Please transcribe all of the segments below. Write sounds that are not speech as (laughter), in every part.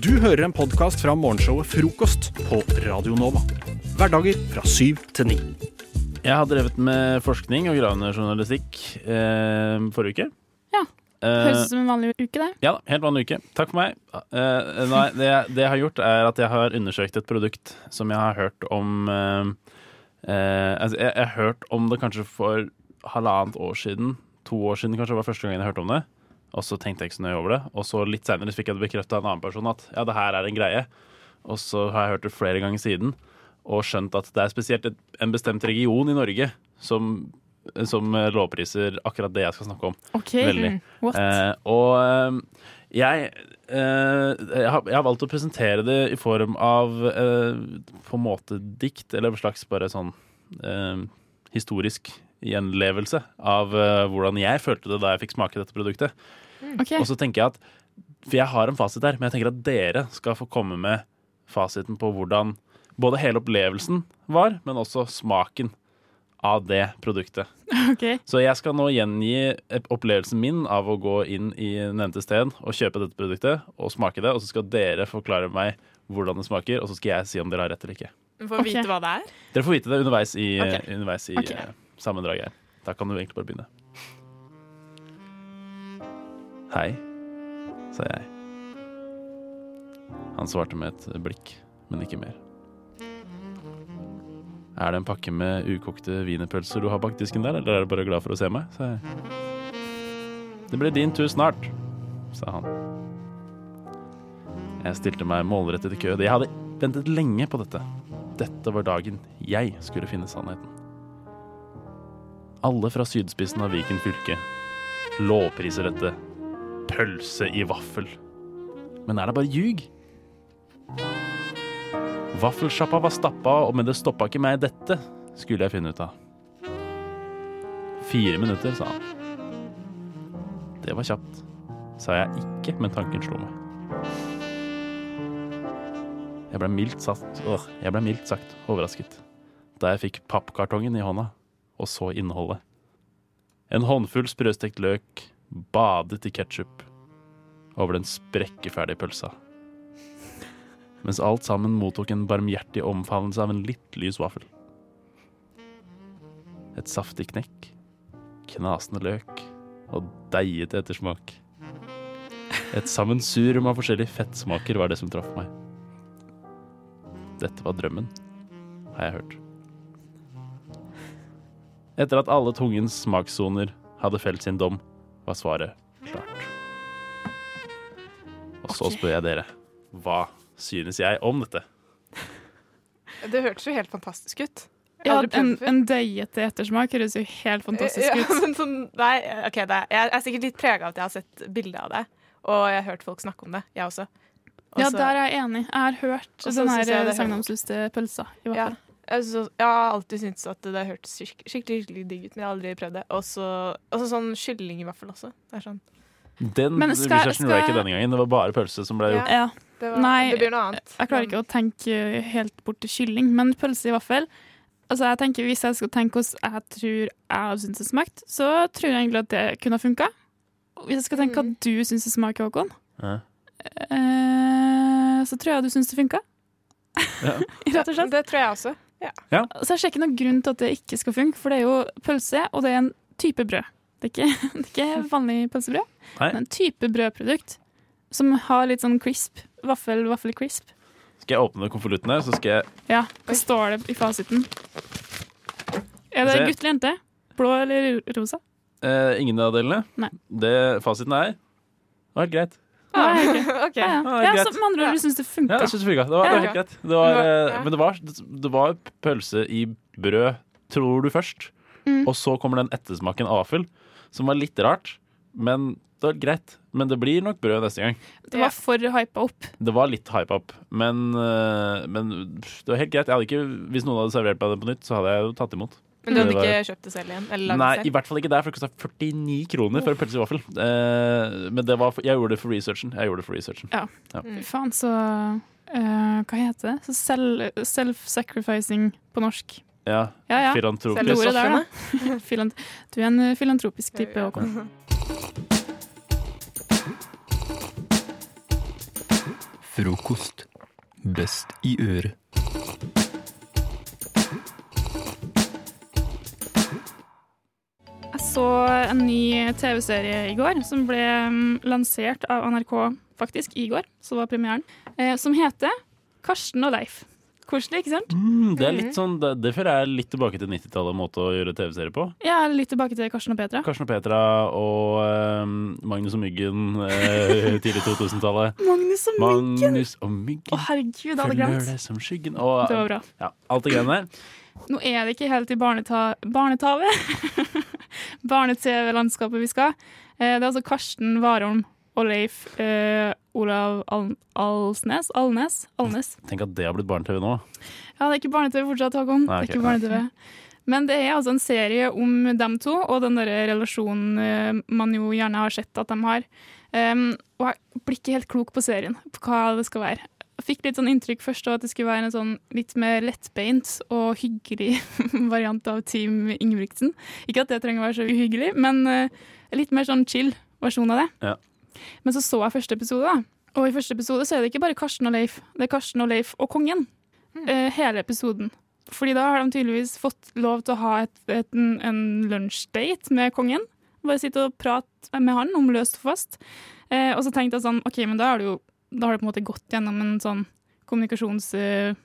Du hører en podkast fra morgenshowet Frokost på Radio Nova. Hverdager fra syv til ni. Jeg har drevet med forskning og gravende journalistikk eh, forrige uke. Ja. Eh, Høres ut som en vanlig uke, det. ja da, helt vanlig uke. Takk for meg. Eh, nei, det, det jeg har gjort, er at jeg har undersøkt et produkt som jeg har hørt om eh, eh, altså, jeg, jeg har hørt om det kanskje for halvannet år siden. To år siden kanskje var første gangen jeg hørte om det. Og så tenkte jeg ikke så nøye over det. Og så litt senere fikk jeg det bekrefta av en annen person at ja, det her er en greie. Og så har jeg hørt det flere ganger siden og skjønt at det er spesielt en bestemt region i Norge som, som lovpriser akkurat det jeg skal snakke om. OK. Veldig. Eh, og eh, jeg, eh, jeg, har, jeg har valgt å presentere det i form av eh, på en måte dikt, eller en slags bare sånn eh, historisk gjenlevelse av eh, hvordan jeg følte det da jeg fikk smake dette produktet. OK. Og så tenker jeg at For jeg har en fasit her, men jeg tenker at dere skal få komme med fasiten på hvordan både hele opplevelsen var, men også smaken av det produktet. Okay. Så jeg skal nå gjengi opplevelsen min av å gå inn i nevnte sted og kjøpe dette produktet og smake det, og så skal dere forklare meg hvordan det smaker, og så skal jeg si om dere har rett eller ikke. Du får okay. vite hva det er. Dere får vite det underveis i, okay. underveis i eh, sammendraget her. Da kan du egentlig bare begynne. Hei, sa jeg. Han svarte med et blikk, men ikke mer. Er det en pakke med ukokte wienerpølser du har bak disken der, eller er du bare glad for å se meg? sa jeg. Det blir din tur snart, sa han. Jeg stilte meg målrettet i kø. Jeg hadde ventet lenge på dette. Dette var dagen jeg skulle finne sannheten. Alle fra sydspissen av Viken fylke lovpriser dette pølse i vaffel. Men er det bare ljug? Vaffelsjappa var stappa, og men det stoppa ikke meg. Dette skulle jeg finne ut av. Fire minutter, sa han. Det var kjapt, sa jeg ikke, men tanken slo meg. Jeg ble mildt sagt, øh, jeg ble mildt sagt overrasket da jeg fikk pappkartongen i hånda og så innholdet. En håndfull sprøstekt løk badet i ketsjup over den sprekkeferdige pølsa. Mens alt sammen mottok en barmhjertig omfavnelse av en litt lys vaffel. Et saftig knekk, knasende løk og deigete ettersmak. Et sammensurium av forskjellige fettsmaker var det som traff meg. Dette var drømmen, har jeg hørt. Etter at alle tungens smakssoner hadde felt sin dom, var svaret klart. Og så spør jeg dere, hva synes jeg om dette? Det hørtes jo helt fantastisk ut. Ja, en, en deigete ettersmak høres jo helt fantastisk Ja, ut. (laughs) men sånn, nei, ok, det er, jeg er sikkert litt prega av at jeg har sett bilde av det. Og jeg har hørt folk snakke om det, jeg også. Også, Ja, der er jeg enig. Jeg har hørt den her sagnomsuste pølsa, i hvert ja, fall. Jeg, synes, jeg har alltid syntes at det hørtes skik- skikkelig, skikkelig digg ut, men jeg har aldri prøvd det. Og så sånn kylling i vaffel også. Det er sånn. Den Men skal- researchen gjorde jeg ikke denne gangen, det var bare pølse som ble gjort. Ja. Det, var, Nei, det blir noe annet. Jeg klarer ikke å tenke helt bort til kylling, men pølse i vaffel Altså jeg tenker Hvis jeg skal tenke hvordan jeg tror jeg har syntes det smakte, så tror jeg egentlig at det kunne ha funka. Hvis jeg skal tenke hva Mm. du syns det smaker, Håkon, Ja. eh, så tror jeg du syns det funka. Ja. (laughs) Rett og slett. Det tror jeg også. Så jeg ser ikke noen grunn til at det ikke skal funke, for det er jo pølse, og det er en type brød. Det er ikke, (laughs) det er ikke vanlig pølsebrød, Nei. men en type brødprodukt som har litt sånn crisp. Vaffel, crisp Skal jeg åpne konvolutten her, så skal jeg Ja, hva står det i fasiten? Er det gutt eller jente? Blå eller rosa? eh, Ingen av delene. Nei. Det fasiten er Det var helt greit. Ah, okay. (laughs) OK. Ja, ja. Ja, ja, så med andre ord, du syns det Ja, jeg det funka. Det var, det var helt greit. Det var, Ja. eh, men det var, det var pølse i brød, tror du først. Mm. Og så kommer den ettersmaken av vaffel, som var litt rart. Men det var greit. Men det blir nok brød neste gang. Det var for hypa opp. Det var litt hype opp. men, eh, men det var helt greit. Jeg hadde ikke, hvis noen hadde servert meg det på nytt, så hadde jeg jo tatt imot. Men du hadde var- ikke kjøpt det selv igjen? Eller Nei, selv? i hvert fall ikke der, for det kosta 49 kroner for en pølse i vaffel. Eh, men det var, jeg gjorde det for researchen. Jeg gjorde det for researchen. Mm. Faen, så uh, Hva heter det? Så Self-sacrificing på norsk. Ja, Ja, ja. Filantropisk. Selv ordet der, da. (laughs) Du er en eh, filantropisk type, Ja, ja. Håkon. Frokost. Best i øret. Så en ny TV-serie i går som ble mm, lansert av NRK faktisk i går, så var premieren, eh, som heter Karsten og Leif. Koselig, ikke sant? Mm, det er litt sånn, det, det føler jeg er litt tilbake til 90-tallet måte å gjøre TV-serie på. Ja, litt tilbake til Karsten og Petra. Karsten og Petra og eh, Magnus og Myggen eh, (laughs) tidlig 2000-tallet. Magnus og Myggen! Magnus og Myggen. Å, herregud, jeg hadde Følger glemt. det som skyggen. Og Det var bra. ja, alt det greiene der. Nå er det ikke helt i barneta barnetave. (laughs) Barne-TV-landskapet vi skal. Eh, det er altså Karsten Warholm og Leif eh, Olav Al Alsnes? Alnes? Alnes. Tenk at det har blitt barne-TV nå. Ja, det er ikke barne-TV fortsatt, Håkon. Nei, Det er ikke barne-TV. Men det er altså en serie om dem to, og den der relasjonen eh, man jo gjerne har sett at de har. Um, og jeg blir ikke helt klok på serien, på hva det skal være. Fikk litt sånn inntrykk først av at det skulle være en sånn litt mer lettbeint og hyggelig (laughs) variant av Team Ingebrigtsen. Ikke at det trenger å være så uhyggelig, men eh, litt mer sånn chill versjon av det. Ja. Men så så jeg første episode, da. Og i første episode så er det ikke bare Karsten og Leif, det er Karsten og Leif og kongen. Eh, hele episoden. Fordi da har de tydeligvis fått lov til å ha et, et, en, en lunsjdate med kongen. Bare sitte og prate med han om løst og fast. Eh, og så tenkte jeg sånn, OK, men da har det jo da har det på en måte gått gjennom en sånn kommunikasjonsperson,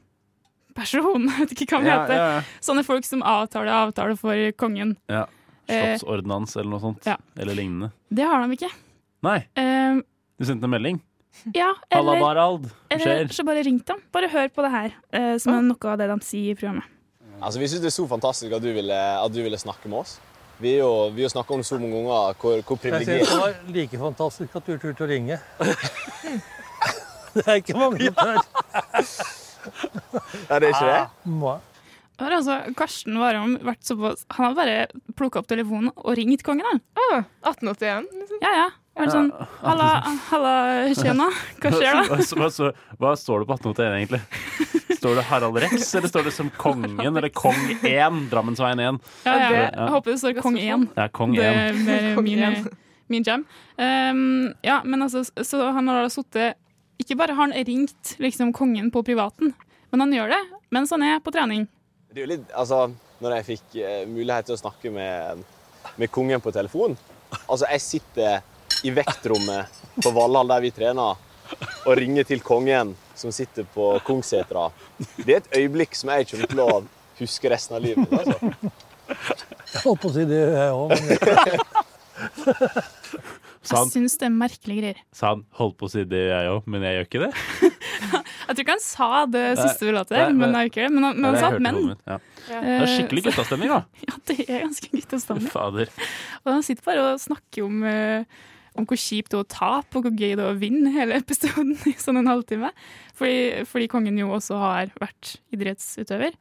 (laughs) jeg vet ikke hva det Ja, heter. ja, ja. Sånne folk som avtaler avtale for kongen. Ja. Eh, eller noe sånt. ja. Eller lignende. Det har de ikke. Nei, Uh, du sendte en melding. ja, Halla, eller, Barald. Eller så bare ring dem. Bare hør på det her, uh, som er noe av det de sier i programmet. Altså, Vi syns det er så fantastisk at du ville, at du ville snakke med oss. Vi har jo, vi snakka om det så mange ganger hvor, hvor Jeg synes privilegert det var like fantastisk at du turte å ringe. (laughs) Det er ikke mange som tør. Ja, det er ikke det? Må. Har altså Karsten Warholm vært såpass Han har bare plukka opp telefonen og ringt kongen. da. Ah, 1881. Liksom. Ja, ja. Vært sånn Halla, halla tjena. Hva skjer da? Hva, hva, hva, står det på 1881 egentlig? Står det Harald Rex, eller står det som Kongen, eller Kong 1? Drammensveien 1. Ja, ja. Ja. Jeg håper det står Kong 1. Ja, Kong Det 1. er (laughs) min, min jam. Um, ja, men altså, så han har da sittet Ikke bare har han ringt liksom kongen på privaten, men han gjør det mens han er på trening. Det er jo litt, altså, Når jeg fikk eh, mulighet til å snakke med, med kongen på telefon Altså, jeg sitter i vektrommet på Valhall der vi trener, og ringer til kongen som sitter på Kongssetra. Det er et øyeblikk som jeg kommer til å huske resten av livet. Altså. Jeg holdt på å si det, jeg òg. (laughs) Jeg syns det er merkelige greier. sa han holdt på å si det, jeg òg, men jeg gjør ikke det? (laughs) Jeg tror ikke han sa det siste vi la til, men, jeg gjør ikke det. men, han- men han sa hørte men. Ja. Ja. Det er skikkelig guttastemning, da. (laughs) Ja, det er ganske guttastemning. Fader. Og han sitter bare og snakker om, eh, om hvor kjipt det er å tape, og hvor gøy det er å vinne hele episoden (laughs) i sånn en halvtime. Fordi, fordi kongen jo også har vært idrettsutøver.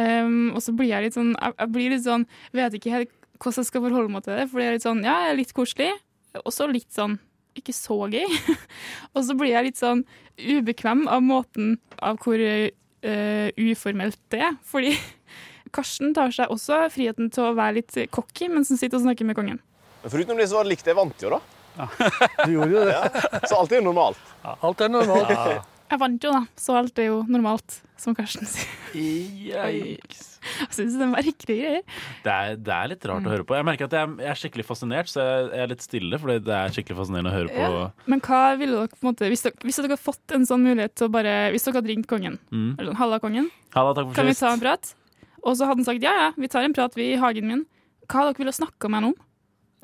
Um, og så blir jeg litt sånn Jeg, jeg blir litt sånn Vet ikke helt hvordan jeg skal forholde meg til det. For det er litt sånn Ja, jeg er litt koselig, og så litt sånn ikke så gøy. (laughs) og så blir jeg litt sånn ubekvem av måten av hvor uh, uformelt det er. Fordi (laughs) Karsten tar seg også friheten til å være litt cocky mens han sitter og snakker med kongen. Men foruten det så var det likt. Jeg vant jo, da. Ja. (laughs) Du gjorde jo det. Så alt er jo normalt. Alt er normalt. Jeg vant jo, da, så alt er jo normalt, som Karsten sier. Yikes. Jeg syns det er merkelige greier. Det er, det er litt rart å høre på. Jeg merker at jeg, jeg er skikkelig fascinert, så jeg, jeg er litt stille, fordi det er skikkelig fascinerende å høre på. Ja. Men hva ville dere på en måte Hvis dere, hvis dere hadde fått en sånn mulighet til å bare Hvis dere hadde ringt kongen, Mm. eller sånn, halla kongen, Halla, takk for kan vi ta en prat? Og så hadde han sagt ja, ja, vi tar en prat vi i hagen min. Hva hadde dere ville snakka med han om?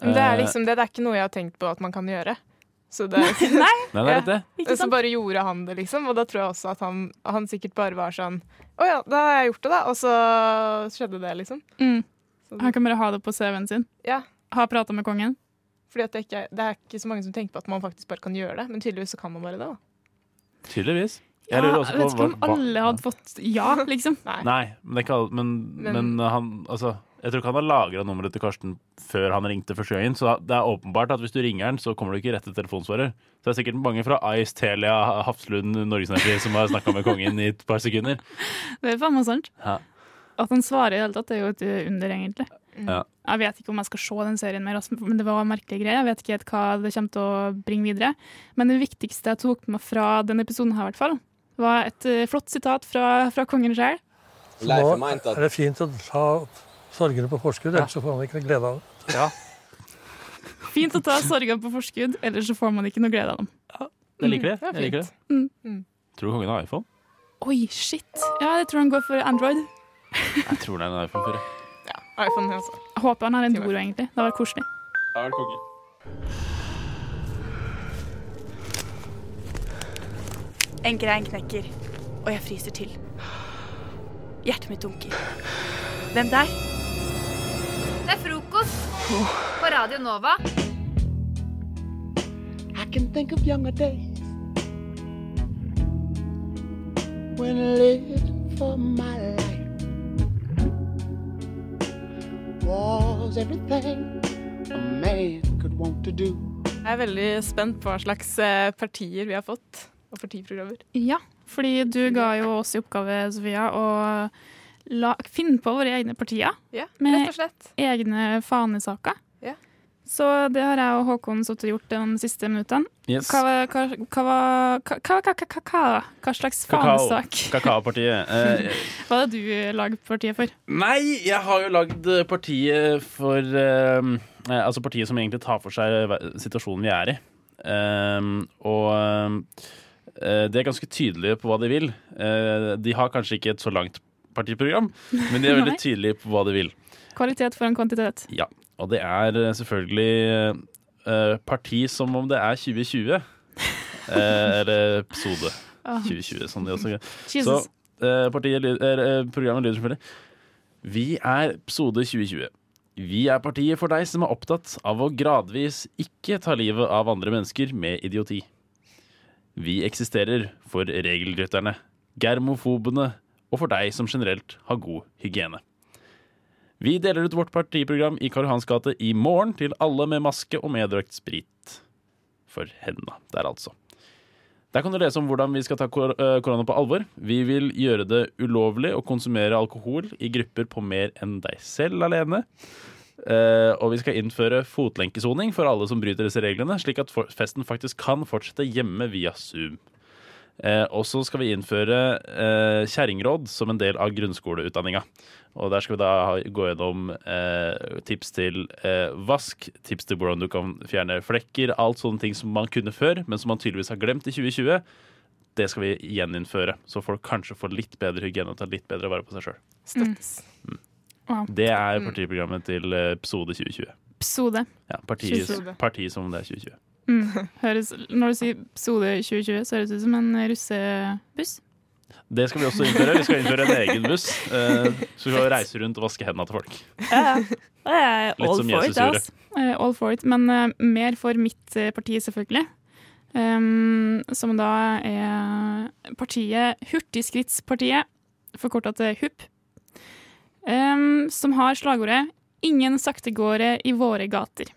Det Eh, er liksom det, det er ikke noe jeg har tenkt på at man kan gjøre. Så det, (laughs) Nei, Nei, det er det. så bare gjorde han det, liksom. Og da tror jeg også at han, han sikkert bare var sånn Å ja, da har jeg gjort det, da. Og så skjedde det, liksom. Mm. Han kan bare ha det på CV-en sin. ja, Ha prata med kongen. fordi at det, ikke, det er ikke så mange som tenker på at man faktisk bare kan gjøre det. Men tydeligvis så kan man bare det. da. Tydeligvis. Jeg lurer jeg vet ikke om alle hadde fått ja, (laughs) liksom. Nei. Nei, men, det er ikke alle, men, men, Men- han Altså, jeg tror ikke han har lagra nummeret til Karsten før han ringte første gangen. Så det er åpenbart at hvis du ringer han, så kommer du ikke rett til telefonsvarer. Så det er sikkert mange fra Ice, Telia, Hafslund, Norges som har snakka med kongen i et par sekunder. Det er faen meg sant. Ja. At han svarer i det hele tatt, er jo et under, egentlig. Ja. Jeg vet ikke om jeg skal se den serien mer, men det var merkelige greier. Jeg vet ikke helt hva det kommer til å bringe videre. Men det viktigste jeg tok med meg fra denne episoden, her, i hvert fall, var et eh, flott sitat fra, fra kongen sjøl. Leif nå er det fint å ta sorgene på forskudd, ellers så får man ikke glede av det. Fint å ta sorgene på forskudd, ellers så får man ikke noe glede av dem. Jeg liker det. Det er Jeg liker det. Mm. Mm. Tror du kongen har iPhone? Oi, shit. Ja, jeg tror han går for Android. Jeg tror det er en iPhone 4. Ja, iPhone, også. Jeg håper han har en Doro, egentlig. Det var koselig. Jeg er konge. En grein knekker, og jeg fryser til. Hjertet mitt dunker. Hvem der? Det er frokost på Radio Nova. I can think of younger days when I lived for my life was everything a man could want to do. Jeg er veldig spent på hva slags eh, partier vi har fått, og partiprogrammer. Ja, fordi du ga jo oss i oppgave, Sofia, å finne på våre egne partier. Ja, Med- rett og slett. Egne fanesaker. Ja. Så det har jeg og Håkon sittet og gjort de siste minuttene. Yes. Hva, var- hva, hva, hva, hva, hva, hva, hva, hva slags fanesak Kakaopartiet. (laughs) Eh, var det du lagd partiet for? Nei, jeg har jo lagd partiet for eh, eh, Altså partiet som egentlig tar for seg situasjonen vi er i. Eh, og eh, de er ganske tydelige på hva de vil. Eh, de har kanskje ikke et så langt partiprogram, men de er veldig tydelige på hva de vil. Kvalitet foran kvantitet. Ja, og det er eh, selvfølgelig eh, parti som om det er 2020. Eh, eller episode (laughs) Ah, 2020, som de også gjør. Så eh, partiet, programmet lyder selvfølgelig Vi er episode 2020. Vi er partiet for deg som er opptatt av å gradvis ikke ta livet av andre mennesker med idioti. Vi eksisterer for regelrytterne, germofobene og for deg som generelt har god hygiene. Vi deler ut vårt partiprogram i Karl Johans gate i morgen til alle med maske og meddrakt sprit. For hendene der, altså. Der kan du lese om hvordan vi skal ta kor eh, korona på alvor. Vi vil gjøre det ulovlig å konsumere alkohol i grupper på mer enn deg selv alene. Uh, og vi skal innføre fotlenkesoning for alle som bryter disse reglene, slik at festen faktisk kan fortsette hjemme via Zoom. Eh, og så skal vi innføre eh, kjerringråd som en del av grunnskoleutdanninga. Og der skal vi da ha, gå gjennom eh, tips til eh, vask, tips til hvordan du kan fjerne flekker, alt sånne ting som man kunne før, men som man tydeligvis har glemt i 2020. Det skal vi gjeninnføre, så folk kanskje får litt bedre hygiene og tar litt bedre vare på seg sjøl. Støttes. Wow. Det er partiprogrammet til eh, episode 2020. Episode. Ja, Partiet partiet som om det er 2020. Mm. (laughs) Høres, når du sier Sode 2020, så høres det ut som en russebuss. Det skal vi også innføre. Vi skal innføre en egen buss. Eh, så skal reise rundt og vaske hendene til folk. Ja, ja. Litt all som for Jesus it, altså. Eh, all for it. Men uh, mer for mitt parti, selvfølgelig. Um, som da er partiet Hurtigskrittspartiet, forkorta til HUP. Um, som har slagordet 'Ingen saktegåere i våre gater'.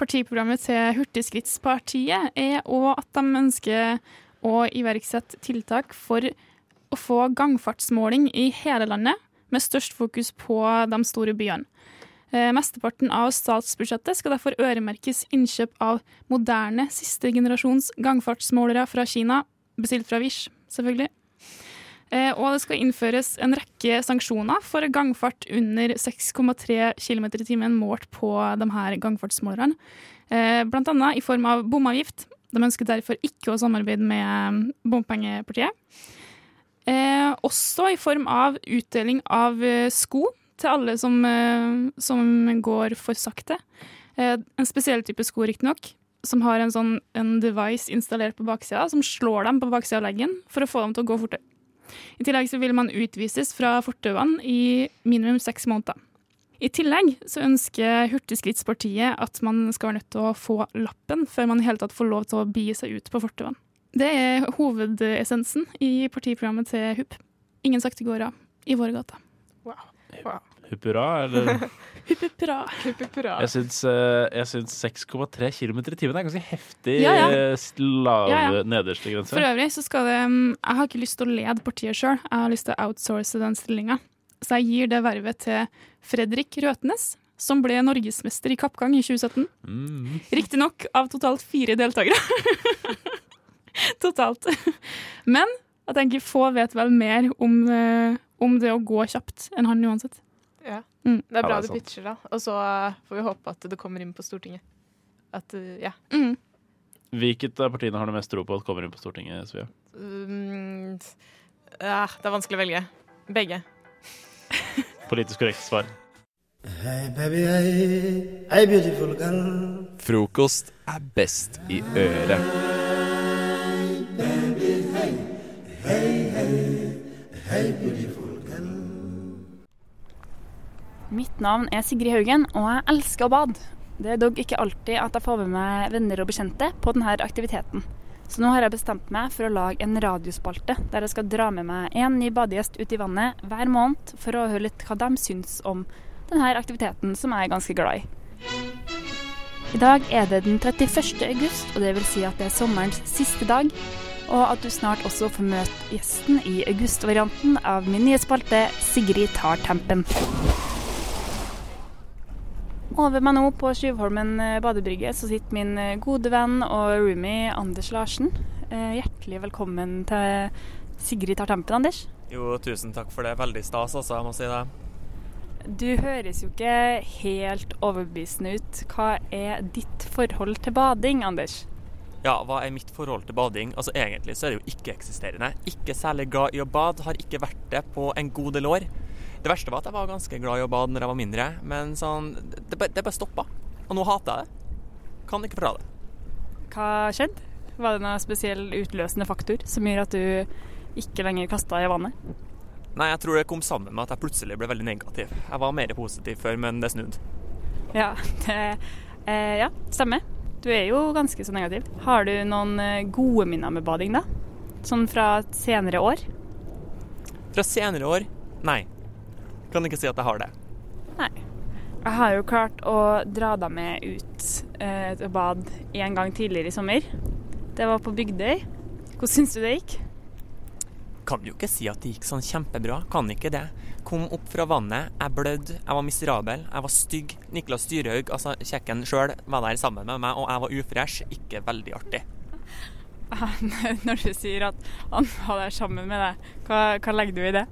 Partiprogrammet til Hurtigskrittspartiet er òg at de ønsker å iverksette tiltak for å få gangfartsmåling i hele landet, med størst fokus på de store byene. Eh, Mesteparten av statsbudsjettet skal derfor øremerkes innkjøp av moderne siste generasjons gangfartsmålere fra Kina, bestilt fra Wish, selvfølgelig. Eh, Og det skal innføres en rekke sanksjoner for gangfart under 6,3 km i timen målt på de her gangfartsmålerne. Eh, Blant annet i form av bomavgift. De ønsker derfor ikke å samarbeide med bompengepartiet. Eh, også i form av utdeling av sko til alle som, som går for sakte. En spesiell type sko, riktignok, som har en sånn en device installert på baksida, som slår dem på baksida av leggen for å få dem til å gå fortere. I tillegg så vil man utvises fra fortauene i minimum seks måneder. I tillegg så ønsker Hurtigskrittspartiet at man skal være nødt til å få lappen før man i hele tatt får lov til å bie seg ut på fortauene. Det er hovedessensen i partiprogrammet til HUP. Ingen saktegåere i våre gater. Huppura, eller? Hupp (laughs) hupp hurra. Hupp, hupp, hurra. Jeg syns, eh, syns 6,3 km i timen er ganske heftig Ja, ja. eh, lave Ja, ja. nederste grense. For øvrig så skal det mm, Jeg har ikke lyst til å lede partiet sjøl, jeg har lyst til å outsource den stillinga. så jeg gir det vervet til Fredrik Røtnes, som ble norgesmester i kappgang i 2017. Mm. Riktignok av totalt fire deltakere. (laughs) totalt. Men jeg tenker få vet vel mer om, eh, om det å gå kjapt enn han uansett. Ja. Mm. Det er Ja, bra det er du pitcher, da. Og så eh, får vi håpe at det kommer inn på Stortinget. At, eh, ja. Mm. Hvilket av partiene har du mest tro på at kommer inn på Stortinget, Svia? Mm, ja, det er vanskelig å velge. Begge. (laughs) Politisk korrekt svar. Hey baby, hey, hey beautiful girl. Frokost er best i øret. Mitt navn er Sigrid Haugen, og jeg elsker å bade. Det er dog ikke alltid at jeg får med meg venner og bekjente på denne aktiviteten. Så nå har jeg bestemt meg for å lage en radiospalte der jeg skal dra med meg én ny badegjest ut i vannet hver måned for å høre litt hva de syns om denne aktiviteten som jeg er ganske glad i. I dag er det den 31. august, og det vil si at det er sommerens siste dag. Og at du snart også får møte gjesten i augustvarianten av min nye spalte Sigrid tar tempen. Over meg nå på Tjuvholmen eh, badebrygge så sitter min eh, gode venn og roomie Anders Larsen. Eh, Hjertelig velkommen til Sigrid tar tempen, Anders. Jo, tusen takk for det. Veldig stas, altså. Jeg må si det. Du høres jo ikke helt overbevisende ut. Hva er ditt forhold til bading, Anders? Ja, hva er mitt forhold til bading? Altså, Egentlig så er det jo ikke-eksisterende. Ikke særlig glad i å bade. Har ikke vært det på en god del år. Det verste var at jeg var ganske glad i å bade når jeg var mindre, men sånn Det, det bare stoppa. Og nå hater jeg det. Kan ikke forklare det. Hva skjedde? Var det noen spesiell utløsende faktor som gjør at du ikke lenger kasta i vannet? Nei, jeg tror det kom sammen med at jeg plutselig ble veldig negativ. Jeg var mer positiv før, men det snudde. Ja, (laughs) det eh, Ja, stemmer. Du er jo ganske så negativ. Har du noen eh, gode minner med bading, da? Sånn fra senere år? Fra senere år nei. Kan ikke si at jeg har det. Nei. Jeg har jo klart å dra deg med ut eh, til bad en gang tidligere i sommer. Det var på Bygdøy. Hvordan syns du det gikk? Kan jo ikke si at det gikk sånn kjempebra. Kan ikke det. Kom opp fra vannet, jeg blødde, jeg var miserabel, jeg var stygg. Niklas Dyrhaug, altså kjekken sjøl, var der sammen med meg, og jeg var ufresh. Ikke veldig artig. (laughs) Når du sier at han var der sammen med deg, hva, hva legger du i det?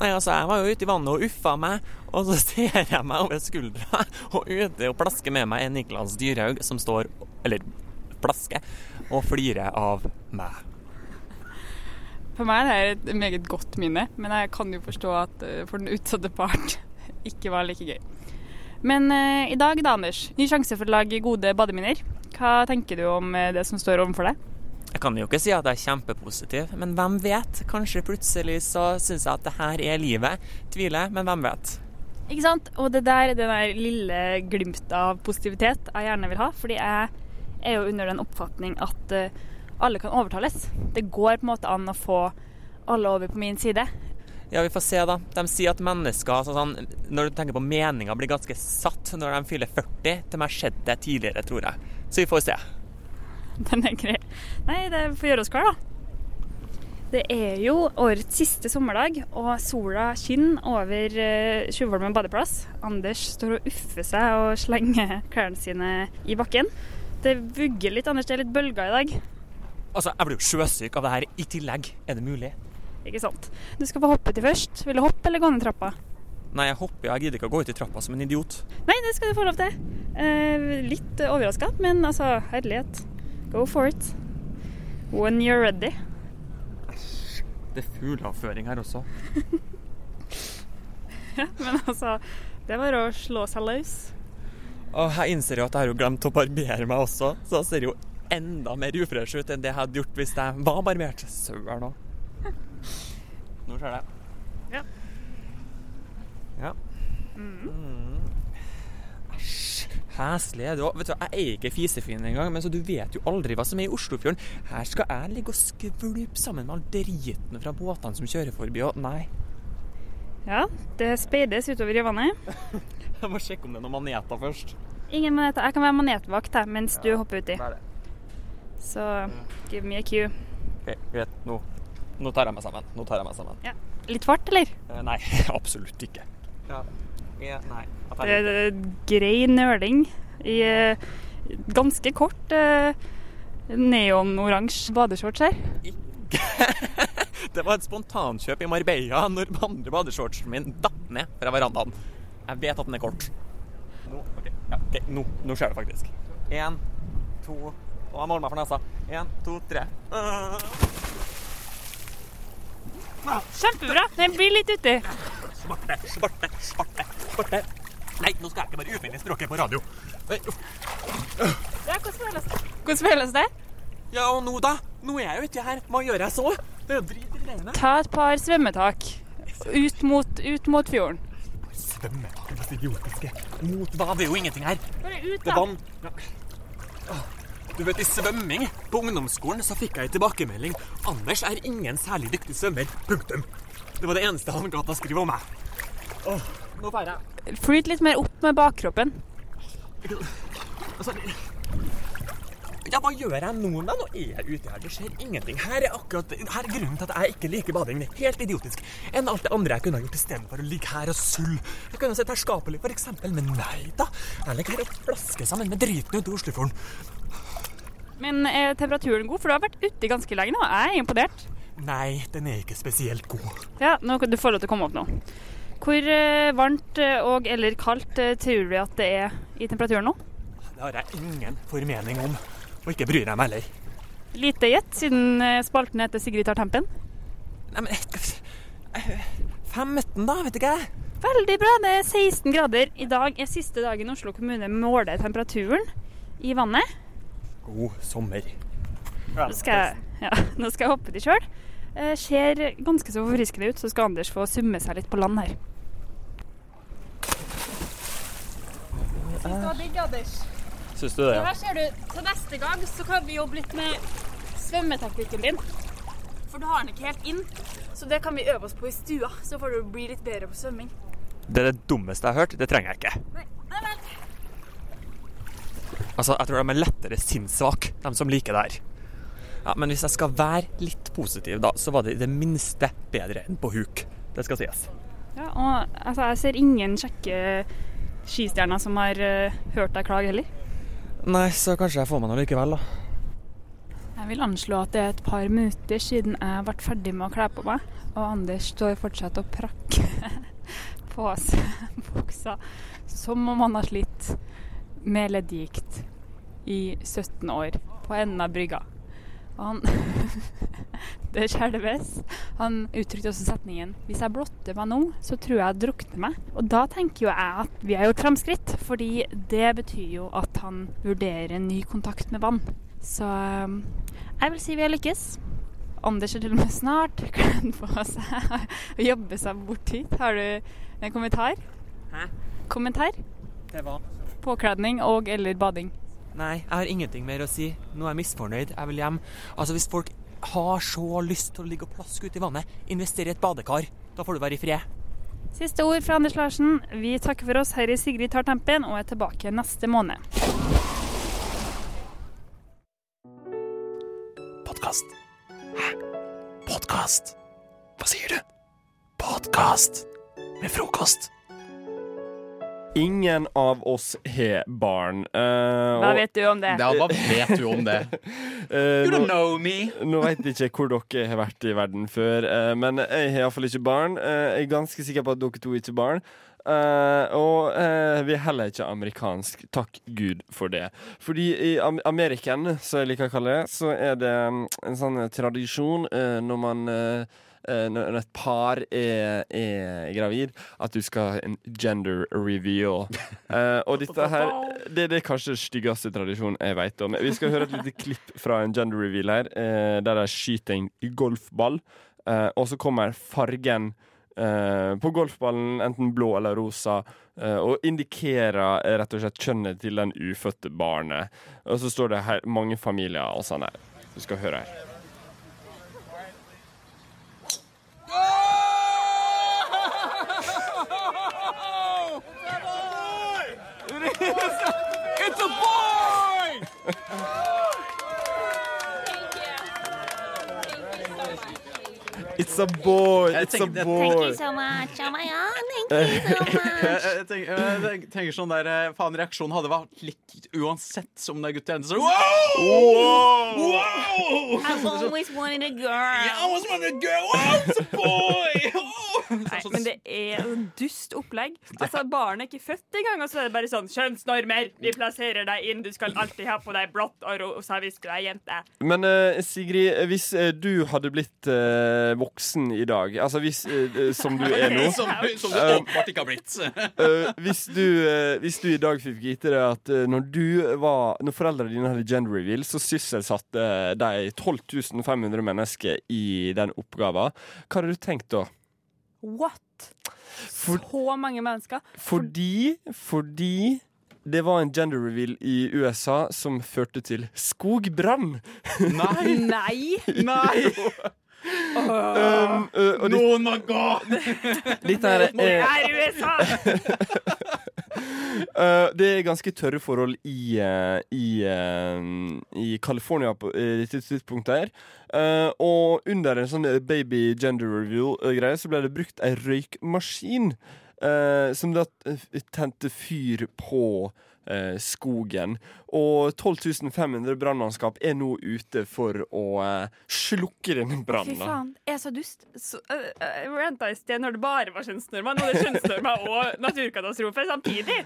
Nei, altså, jeg var jo ute i vannet og uffa meg, og så (laughs) ser jeg meg over skuldra, og ute og plasker med meg en Niklas Dyrhaug som står, eller plasker, og flirer av meg. For meg er det et meget godt minne, men jeg kan jo forstå at eh, for den utsatte part (laughs) ikke var like gøy. Men eh, i dag da, Anders, ny sjanse for å lage gode bademinner. Hva tenker du om eh, det som står overfor deg? Jeg kan jo ikke si at jeg er kjempepositiv, men hvem vet? Kanskje plutselig så syns jeg at det her er livet. Tviler, men hvem vet? Ikke sant? Og det der er det der lille glimtet av positivitet jeg gjerne vil ha. Fordi jeg er jo under den oppfatning at eh, alle kan overtales. Det går på en måte an å få alle over på min side. Ja, vi får se, da. De sier at mennesker altså sånn, Når du tenker på meninga, blir ganske satt når de fyller 40. Til meg skjedde det tidligere, tror jeg. Så vi får se. (laughs) Den er grei. Nei, det får gjøre oss klar, da. Det er jo årets siste sommerdag, og sola skinner over uh, Tjuvholmen badeplass. Anders står og uffer seg og slenger klærne sine i bakken. Det vugger litt, Anders. Det er litt bølger i dag. Altså, jeg blir jo sjøsyk av det her i tillegg. Er det mulig? Ikke sant. Du skal få hoppe til først. Vil du hoppe eller gå ned trappa? Nei, jeg hopper. Jeg gidder ikke å gå ut i trappa som en idiot. Nei, det skal du få lov til. Eh, litt overraska, men altså, herlighet. Go for it. When you're ready. Det er fugleavføring her også. (laughs) Men altså, det var å slå seg løs. Og jeg innser jo at jeg har jo glemt å barbere meg også, så jeg ser jo enda mer ufresh ut enn det jeg hadde gjort hvis jeg var barbert. Søren òg. (laughs) Nå skjer det. Ja. Ja. Mm. Æsj. Heslig er du òg. Vet du, jeg er ikke fisefin engang, men så du vet jo aldri hva som er i Oslofjorden. Her skal jeg ligge og skvulpe sammen med all driten fra båtene som kjører forbi, og nei. Ja, det speides utover i vannet. (laughs) Jeg må sjekke om det er noen maneter først. Ingen maneter. Jeg kan være manetvakt her, mens du hopper uti. Det det. Så give me a cue. Ok, greit. Nå. Nå tar jeg meg sammen. Nå tar jeg meg sammen. Ja. Litt fart, eller? Eh, Nei, (laughs) absolutt ikke. Ja. Ja, nei. Det er grei nøling i eh, ganske kort eh, neonoransje badeshorts her. (laughs) Det var et spontankjøp i Marbella når andre badeshortsen min datt ned fra verandaen. Jeg vet at den er kort. Nå, okay. ja, okay. nå, nå skjer det faktisk. Én, to Og jeg måler meg for nesa. Én, to, tre. Kjempebra. Den blir litt uti. Svarte, svarte, svarte, svarte. Nei, nå skal jeg ikke være ufin i språket på radio. Ja, hvordan føles det? Hvordan føles det? Ja, og nå da? Nå er jeg jo ikke her. Hva gjør jeg så? Det er jo drit i greiene. Ta et par svømmetak ut mot, ut mot fjorden. Svømmetak, det så idiotiske. Mot hva? Det er jo ingenting her. Bare ut, Det er vann. Ja. Du vet, I svømming på ungdomsskolen så fikk jeg en tilbakemelding. Anders er ingen særlig dyktig svømmer. Punktum. Det var det eneste han gadd å skrive om meg. Åh, nå feirer jeg Flyt litt mer opp med bakkroppen. altså, Ja, hva gjør jeg nå, da? Nå er jeg ute her. Det skjer ingenting. Her er akkurat her er grunnen til at jeg ikke liker bading. Det er helt idiotisk. Enn alt det andre jeg kunne ha gjort istedenfor å ligge her og sulle. Jeg kunne ha sett herskapelig, eksempel, men nei da. Jeg ligger her og flasker sammen med driten ute i Oslofjorden. Men er temperaturen god? For du har vært ute ganske lenge nå. Jeg er imponert. Nei, den er ikke spesielt god. Ja, nå du får lov til å komme opp nå. Hvor eh, varmt eh, og eller kaldt eh, tror du at det er i temperaturen nå? Det har jeg ingen formening om. Og ikke bryr jeg meg heller. Lite gjett, siden spalten heter Sigrid tar tempen. Nei, men 15, da? Vet ikke jeg. Veldig bra. Det er 16 grader. I dag er siste dagen Oslo kommune måler temperaturen i vannet. God sommer. Nå skal jeg, ja, (laughs) nå skal jeg hoppe til sjøl. Eh, ser ganske så forfriskende ut, så skal Anders få summe seg litt på land her. Syns det var digg, Anders. Syns du det, Her ser du, Til neste gang så kan vi jobbe litt med svømmeteknikken din. For du har den ikke helt inn. Så det kan vi øve oss på i stua. Så får du bli litt bedre på svømming. Det er det dummeste jeg har hørt. Det trenger jeg ikke. Nei, nei vel. Altså, Jeg tror de er lettere sinnssvake, de som liker det her. Ja, Men hvis jeg skal være litt positiv, da, så var det i det minste bedre enn på huk. Det skal sies. Ja, og altså, jeg ser ingen kjekke skistjerner som har uh, hørt deg klage heller. Nei, så kanskje jeg får meg noe likevel, da. Jeg vil anslå at det er et par minutter siden jeg ble ferdig med å kle på meg, og Anders står fortsatt og prakker (laughs) på seg buksa som om han har slitt med leddgikt i 17 år på enden av brygga. Og han (laughs) Det skjelves. Han uttrykte også setningen 'Hvis jeg blotter meg nå, så tror jeg jeg drukner meg'. Og da tenker jo jeg at vi har gjort framskritt, fordi det betyr jo at han vurderer en ny kontakt med vann. Så um, jeg vil si vi har lykkes. Anders er til og med snart (laughs) kledd på seg og jobber seg bort hit. Har du en kommentar? Hæ? Kommentar? Det var Påkledning og eller bading. Nei, jeg har ingenting mer å si. Nå er jeg misfornøyd. Jeg vil hjem. Altså, hvis folk har så lyst til å ligge og plaske ute i vannet, investere i et badekar. Da får du være i fred. Siste ord fra Anders Larsen. Vi takker for oss her i Sigrid tar tempen og er tilbake neste måned. Podkast. Hæ? Podkast? Hva sier du? Podkast med frokost. Ingen av oss har barn. Uh, Hva vet du om det? Ja, hva vet du om det? uh, (laughs) You don't nå- know me. Nå vet jeg ikke hvor dere har vært i verden før, uh, men jeg har iallfall ikke barn. Jeg er ganske sikker på at dere to ikke har barn. Eh, og eh, vi er heller ikke amerikansk. Takk Gud for det. Fordi i Am Ameriken, som jeg liker å kalle det, så er det mm, en sånn tradisjon når man når et par er, er gravid, at du skal ha en gender reveal. uh, (laughs) og dette her det, det er kanskje den styggeste tradisjonen jeg vet om. Vi skal høre et lite klipp fra en gender reveal her, uh, der de skyter en golfball, uh, og så kommer fargen eh, på golfballen, enten blå eller rosa, eh, og indikerer eh, rett og slett kjønnet til den ufødte barnet. Og så står det her mange familier og sånn her. Du skal høre her. It's a boy, it's a boy. Thank you so much. Oh my god, (laughs) jeg, jeg, tenker, jeg tenker sånn der eh, Faen, reaksjonen hadde vært likt uansett om det er gutt eller jente. Så, wow! Wow! I've always wanted a girl. I always wanted a girl. Wow, it's a boy! (laughs) Nei, men det er et dust opplegg. Altså, Barnet er ikke født engang, og så er det bare sånn Kjønnsnormer! Vi plasserer deg inn, du skal alltid ha på deg blått og rosa hvis du er jente. Men eh, Sigrid, hvis eh, du hadde blitt uh, voksen i dag, altså hvis uh, Som du er (laughs) nå Som, som du eh, åpenbart ikke har blitt. uh, (laughs) hvis, du, eh, hvis du i dag fikk vite det at eh, når du var Når foreldrene dine hadde gender reveal, så sysselsatte de 12 500 mennesker i den oppgaven. Hva hadde du tenkt da? What? Så mange mennesker. Fordi Fordi det var en gender reveal i USA som førte til skogbrann. Nei! Nei! Nei! (laughs) Um, uh, og det- Noen må gå! Dette her Det er USA! Uh, (laughs) det er ganske tørre forhold i, uh, i, uh, i California på uh, dette tidspunktet her. Uh, og under en sånn baby gender review-greie så ble det brukt ei røykmaskin uh, som da tente fyr på uh, skogen. Og 12 500 brannmannskap er nå ute for å uh, slukke denne Fy faen, jeg er så dust. Så, uh, uh, ranta i sted når det bare var kjønnsnormer. Nå er det kjønnsnormer og naturkatastrofe samtidig.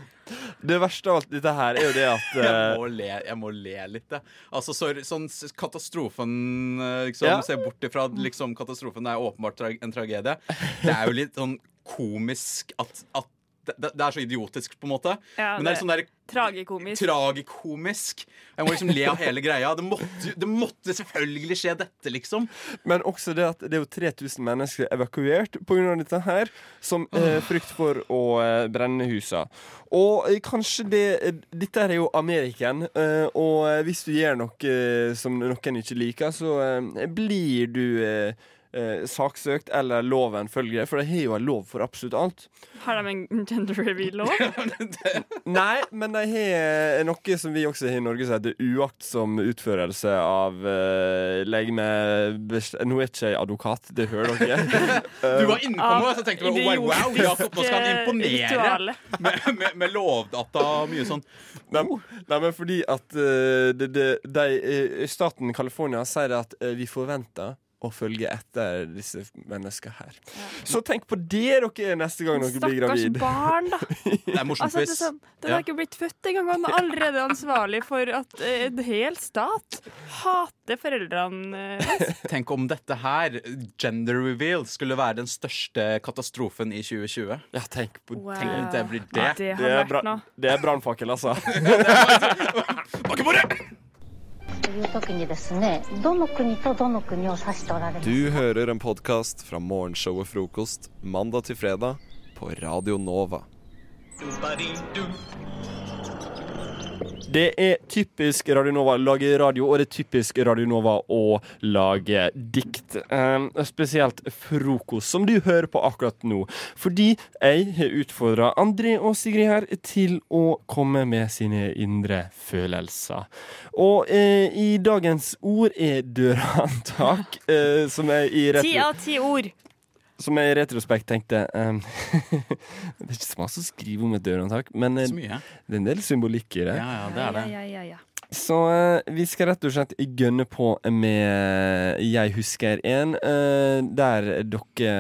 Det verste av alt dette her er jo det at (laughs) Jeg uh, må le, jeg må le litt, jeg. Altså, sorry, sånn katastrofen eh, liksom, Ja. Se bort ifra liksom, katastrofen er åpenbart tra en tragedie. Det er jo litt sånn komisk at, at det, det er så idiotisk, på en måte. Ja, Men det er sånn der Tragikomisk. tragikomisk. Jeg må liksom le av hele greia. Det måtte, det måtte selvfølgelig skje dette, liksom. Men også det at det er jo 3000 mennesker evakuert pga. dette her, som eh, frykt for å eh, brenne husa. Og eh, kanskje det eh, Dette er jo Ameriken, eh, og hvis du gjør noe eh, som noen ikke liker, så eh, blir du eh, saksøkt, eller loven følger for de har jo en lov for absolutt alt. Har de en gender reveal-lov? (laughs) Nei, men de har noe som vi også har i Norge som heter uaktsom utførelse av eh, legeme... Nå er ikke jeg advokat, det hører dere. (laughs) Du var inne på noe, så tenkte du wow, wow, Jakob, nå skal han imponere med, med, med lovdata og mye sånn. Nei, nei, men fordi at uh, det, det, de, eh, staten California sier at uh, vi forventer å følge etter disse menneskene her. Så tenk på det dere neste gang dere blir Stakkars gravid. barn, da. (laughs) Det er morsomt Altså, det er hvis sånn, den Ja. har ikke blitt født engang, og er allerede ansvarlig for at eh, en hel stat hater foreldrene (laughs) Tenk om dette her, gender reveal, skulle være den største katastrofen i 2020. Ja, tenk på Wow. Tenk om det blir det. Det har Det er, bra, det er brannfakkel, altså. (laughs) という時にですねどの国とどの国を指しておられます Du hører en podkast fra morgenshowet Frokost mandag til fredag på Radio Nova. Det er typisk Radio Nova å lage radio, og det er typisk Radio Nova å lage dikt. Um, spesielt frokost, som du hører på akkurat nå. Fordi jeg har utfordra André og Sigrid her til å komme med sine indre følelser. Og eh, i dagens ord er dørhåndtak, eh, som er i rett Ti av ti ord. Som jeg i retrospekt tenkte um, (laughs) Det er ikke så masse å skrive om et dørhåndtak, men eh, det er en del symbolikk i det. Ja, ja, det er det. Ja, ja, ja, ja. Så uh, vi skal rett og slett gønne på med Jeg husker en, uh, der dere,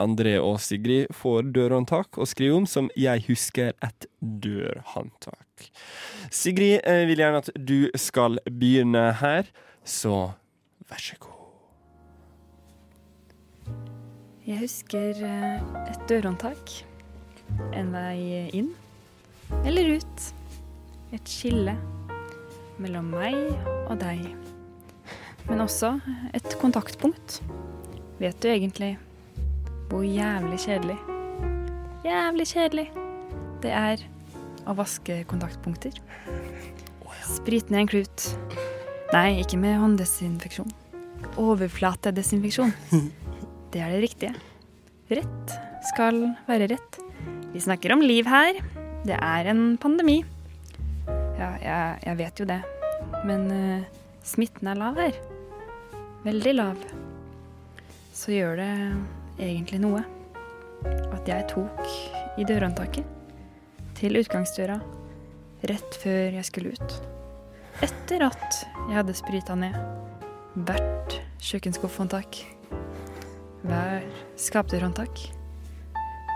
André og Sigrid, får dørhåndtak å skrive om som Jeg husker et dørhåndtak. Sigrid, jeg vil gjerne at du skal begynne her, så vær så god. Jeg husker eh, et dørhåndtak. En vei inn eller ut. Et skille mellom meg og deg. Men også et kontaktpunkt. Vet du egentlig hvor jævlig kjedelig Jævlig kjedelig det er å vaske kontaktpunkter? Sprit ned en klut. Nei, ikke med hånddesinfeksjon. Overflatedesinfeksjon. (laughs) Det er det riktige. Rett skal være rett. Vi snakker om liv her. Det er en pandemi. Ja, jeg, jeg vet jo det. Men uh, smitten er lav her. Veldig lav. så gjør det egentlig noe at jeg tok i dørhåndtaket til utgangsdøra rett før jeg skulle ut. Etter at jeg hadde sprita ned hvert kjøkkenskuffhåndtak, hver skapdørhåndtak,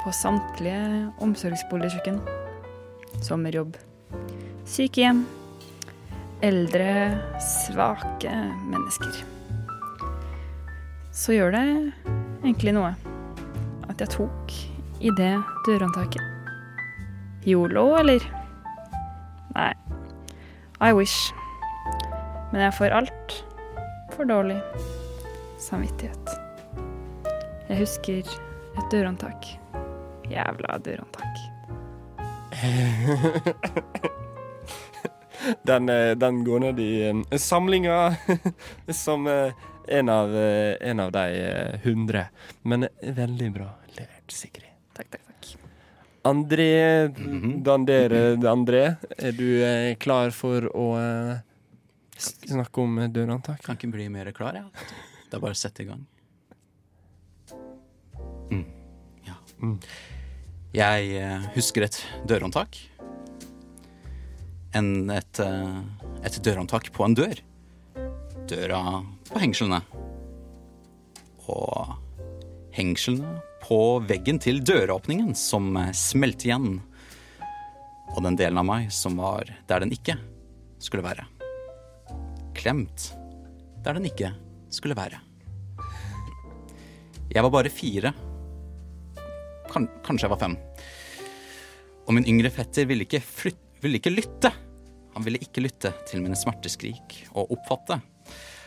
på samtlige omsorgsboligkjøkken, sommerjobb, sykehjem, eldre, svake mennesker. Så gjør det egentlig noe at jeg tok i det dørhåndtaket. Yolo, eller? Nei. I wish. Men jeg får alt for dårlig samvittighet. Jeg husker et dørhåndtak. Jævla dørhåndtak. (laughs) Den, eh, den går ned i eh, samlinga (laughs) som eh, en av, en av de hundre. Men veldig bra levert, Sigrid. Takk, takk, takk. André, Dandere André, er du klar for å snakke om dørhåndtak? Kan ikke bli mer klar, jeg. Det er bare å sette i gang. Jeg eh, husker et dørhåndtak. En, et, eh, et dørhåndtak på en dør. Døra på hengslene. Og hengslene på veggen til døråpningen som eh, smelte igjen. Og den delen av meg som var der den ikke skulle være. Klemt der den ikke skulle være. Jeg var bare fire. Kan, kanskje jeg var fem. Og min yngre fetter ville ikke, flyt, ville ikke lytte. Han ville ikke lytte til mine smerteskrik og oppfatte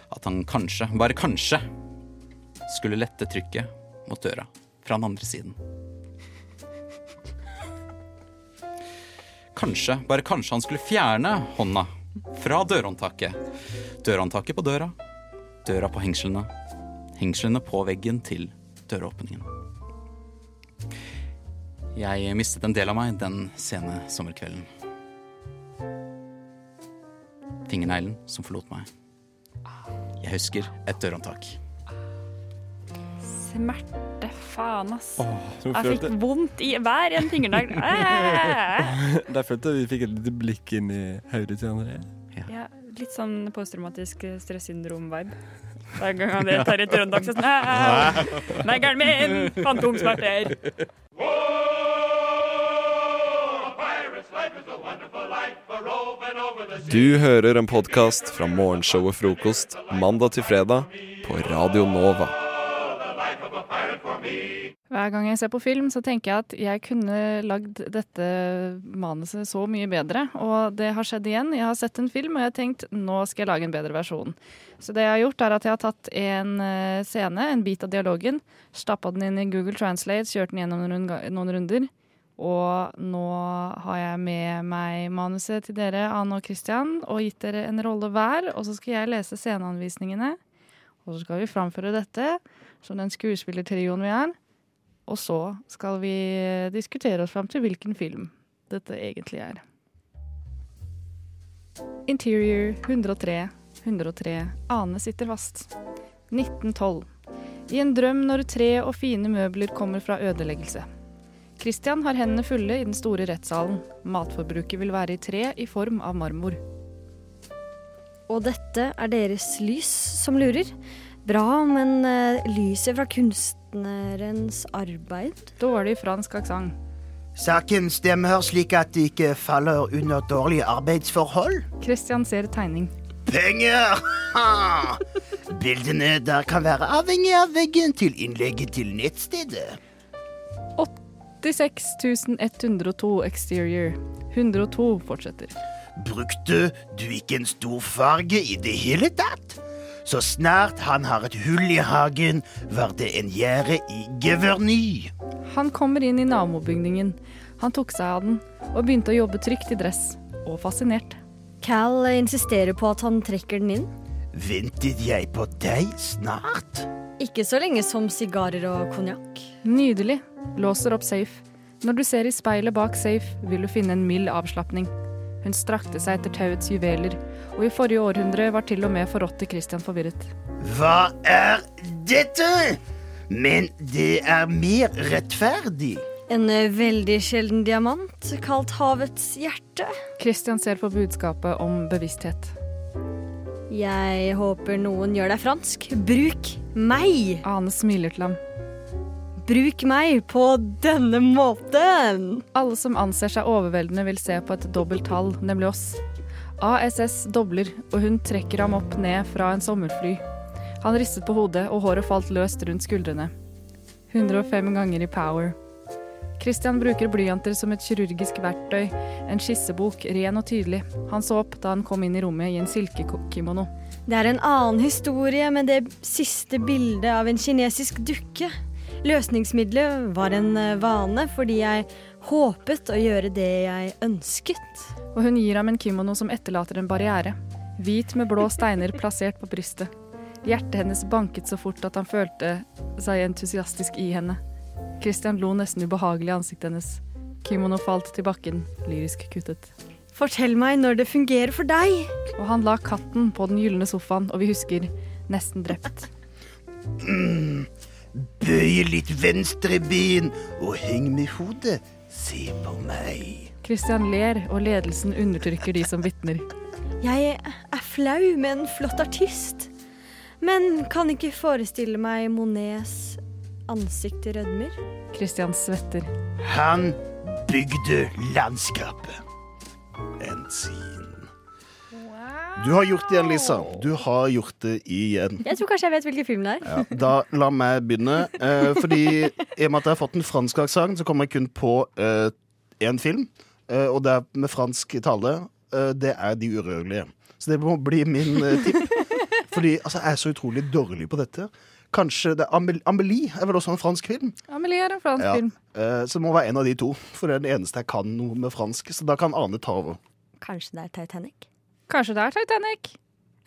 at han kanskje, bare kanskje, skulle lette trykket mot døra fra den andre siden. Kanskje, bare kanskje han skulle fjerne hånda fra dørhåndtaket. Dørhåndtaket på døra, døra på hengslene, hengslene på veggen til døråpningen. Jeg mistet en del av meg den sene sommerkvelden. Fingerneglen som forlot meg. Jeg husker et dørhåndtak. Smerte, faen, ass. Åh, jeg fikk vondt i hver en fingernegl. (laughs) Der følte jeg vi fikk et lite blikk inn i hodet til André. Ja, litt sånn posttraumatisk stressyndrom-vibe. (laughs) Hver gang han tar et dørhåndtak, så sånn «Æ! Neglen min! Fantomsmerter! Du hører en podkast fra morgenshow og Frokost mandag til fredag på Radio Nova. Hver gang jeg ser på film, så tenker jeg at jeg kunne lagd dette manuset så mye bedre. Og det har skjedd igjen. Jeg har sett en film, og jeg har tenkt nå skal jeg lage en bedre versjon. Så det jeg har gjort, er at jeg har tatt en eh, scene, en bit av dialogen, stappa den inn i Google Translate, kjørt den gjennom noen runder. Og nå har jeg med meg manuset til dere, Ane og Christian, og gitt dere en rolle hver. Og så skal jeg lese sceneanvisningene. Og så skal vi framføre dette som den skuespillertrioen vi er. Og så skal vi diskutere oss fram til hvilken film dette egentlig er. Interior 103, 103. Ane sitter fast. 1912. I en drøm når tre og fine møbler kommer fra ødeleggelse. Christian har hendene fulle i den store rettssalen. Matforbruket vil være i tre i form av marmor. Og dette er deres lys som lurer. Bra, men eh, lyset fra kunstnerens arbeid Dårlig fransk aksent. Saken stemmer slik at det ikke faller under dårlige arbeidsforhold. Christian ser tegning. Penger! Ha! Bildene der kan være avhengig av veggen til innlegget til nettstedet. 86 102 exterior. 102 fortsetter. Brukte du ikke en stor farge i det hele tatt? Så snart han har et hull i hagen, var det en gjerde i geverny. Han kommer inn i Namo-bygningen. Han tok seg av den og begynte å jobbe trygt i dress. Og fascinert. Cal insisterer på at han trekker den inn. Ventet jeg på deg snart? Ikke så lenge som sigarer og konjakk. Nydelig. Låser opp safe. Når du ser i speilet bak safe, vil du finne en mild avslapning. Hun strakte seg etter tauets juveler, og i forrige århundre var til og med forrådte Christian forvirret. Hva er dette? men det er mer rettferdig. En eh, veldig sjelden diamant, kalt havets hjerte. Christian ser på budskapet om bevissthet. Jeg håper noen gjør deg fransk. Bruk meg! Ane smiler til ham. Bruk meg på denne måten! Alle som anser seg overveldende, vil se på et dobbelt tall, nemlig oss. ASS dobler, og hun trekker ham opp ned fra en sommerfly. Han ristet på hodet, og håret falt løst rundt skuldrene. 105 ganger i power. Christian bruker blyanter som et kirurgisk verktøy, en skissebok, ren og tydelig. Han så opp da han kom inn i rommet i en silkekimono. Det er en annen historie med det siste bildet av en kinesisk dukke. Løsningsmiddelet var en eh, vane fordi jeg håpet å gjøre det jeg ønsket. Og hun gir ham en kimono som etterlater en barriere. Hvit med blå steiner plassert på brystet. Hjertet hennes banket så fort at han følte seg entusiastisk i henne. Christian lo nesten ubehagelig i ansiktet hennes. Kimono falt til bakken, lyrisk kuttet. Fortell meg når det fungerer for deg. Og han la katten på den gylne sofaen, og vi husker nesten drept. Mm. (clears throat) Bøye litt venstre ben og heng med hodet. Se på meg. Christian ler, og ledelsen undertrykker de som vitner. Jeg er flau med en flott artist, men kan ikke forestille meg Monets ansikt rødmer. Christian svetter. Han bygde landskapet. En scene. Du har gjort det igjen, Lisa. Du har gjort det igjen. Jeg tror kanskje jeg vet hvilken film det er. Ja, da la meg begynne. Eh, fordi i og med at jeg har fått en fransk aksent, så kommer jeg kun på én eh, film. Eh, og det er med fransk tale. Eh, det er De urørlige. Så det må bli min eh, tipp. (laughs) Fordi altså, jeg er så utrolig dårlig på dette. Kanskje det er Amelie, Amelie er vel også en fransk film? Amelie er en fransk Ja. film. Eh, så det må være en av de to. For det er den eneste jeg kan noe med fransk. Så da kan Ane ta over. Kanskje det er Titanic? Kanskje det er Titanic.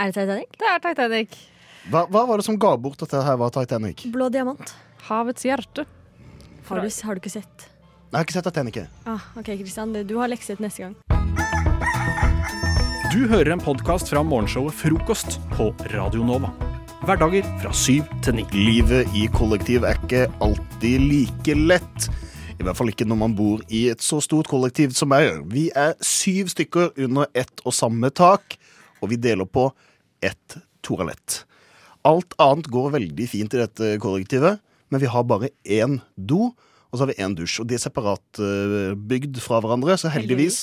Er det Titanic? Det er Titanic. Hva, hva var det som ga bort at det her var Titanic? Blå diamant. Havets hjerte. Har du, har du ikke sett? Jeg har ikke sett Titanic. Ah, OK, Kristian. Du har lekser til neste gang. Du hører en podkast fra morgenshowet Frokost på Radio Nova. Hverdager fra syv til ni. Livet i kollektiv er ikke alltid like lett. I hvert fall ikke når man bor i et så stort kollektiv som jeg gjør. Vi er syv stykker under ett og samme tak, og vi deler på ett toalett. Alt annet går veldig fint i dette kollektivet, men vi har bare én do, og så har vi én dusj. Og de er separatbygd fra hverandre, så heldigvis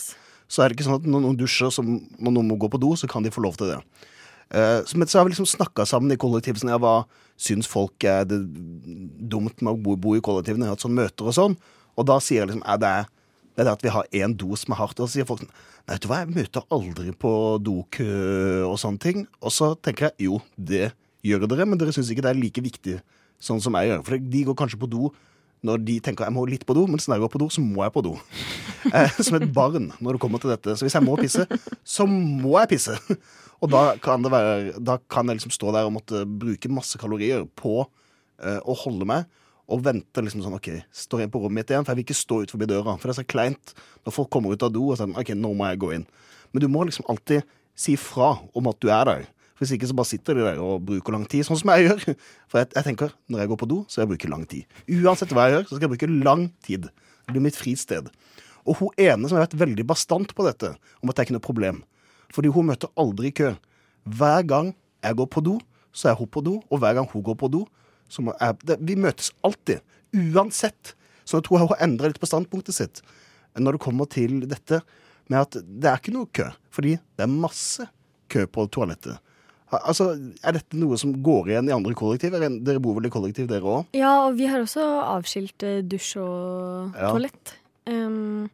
så er det ikke sånn at når noen dusjer så når noen må gå på do, så kan de få lov til det. Eh, men så har vi liksom snakka sammen i kollektivet sånn, jeg hva syns folk er det dumt med å bo, i kollektivene. Jeg har hatt sånne møter og sånn. Og da sier jeg liksom er det, det er det at vi har én do som er hardt. Og så sier folk sånn vet du hva, jeg møter aldri på dokø og sånne ting. Og så tenker jeg jo, det gjør dere, men dere syns ikke det er like viktig sånn som jeg gjør. For de går kanskje på do når de tenker jeg må litt på do, mens når jeg går på do, så må jeg på do. (laughs) Eh, som et barn når det kommer til dette. Så hvis jeg må pisse, så må jeg pisse. (laughs) Og da kan, være, da kan jeg liksom stå der og måtte bruke masse kalorier på eh, å holde meg. Og venter liksom sånn, ok, står jeg på rommet mitt igjen, for jeg vil ikke stå ut forbi døra. For det er så kleint når folk kommer ut av do og sier ok, nå må jeg gå inn. Men du må liksom alltid si fra om at du er der. Hvis ikke så bare sitter de der og bruker lang tid, sånn som jeg gjør. For jeg, jeg tenker, når jeg går på do, så jeg bruker lang tid. Uansett hva jeg gjør, så skal jeg bruke lang tid. Det blir mitt fristed. Og hun ene som har vært veldig bastant på dette, om at det er ikke noe problem. Fordi hun møter aldri kø. Hver gang jeg går på do, så er hun på do, og hver gang hun går på do, jeg Vi møtes alltid. Uansett. Så jeg tror jeg har endra litt på standpunktet sitt når det kommer til dette med at det er ikke noe kø. Fordi det er masse kø på toalettet. Altså, Er dette noe som går igjen i andre kollektiv? Er Dere bor vel i kollektiv, dere òg? Ja, og vi har også avskilt eh, dusj og Ja. toalett. Um,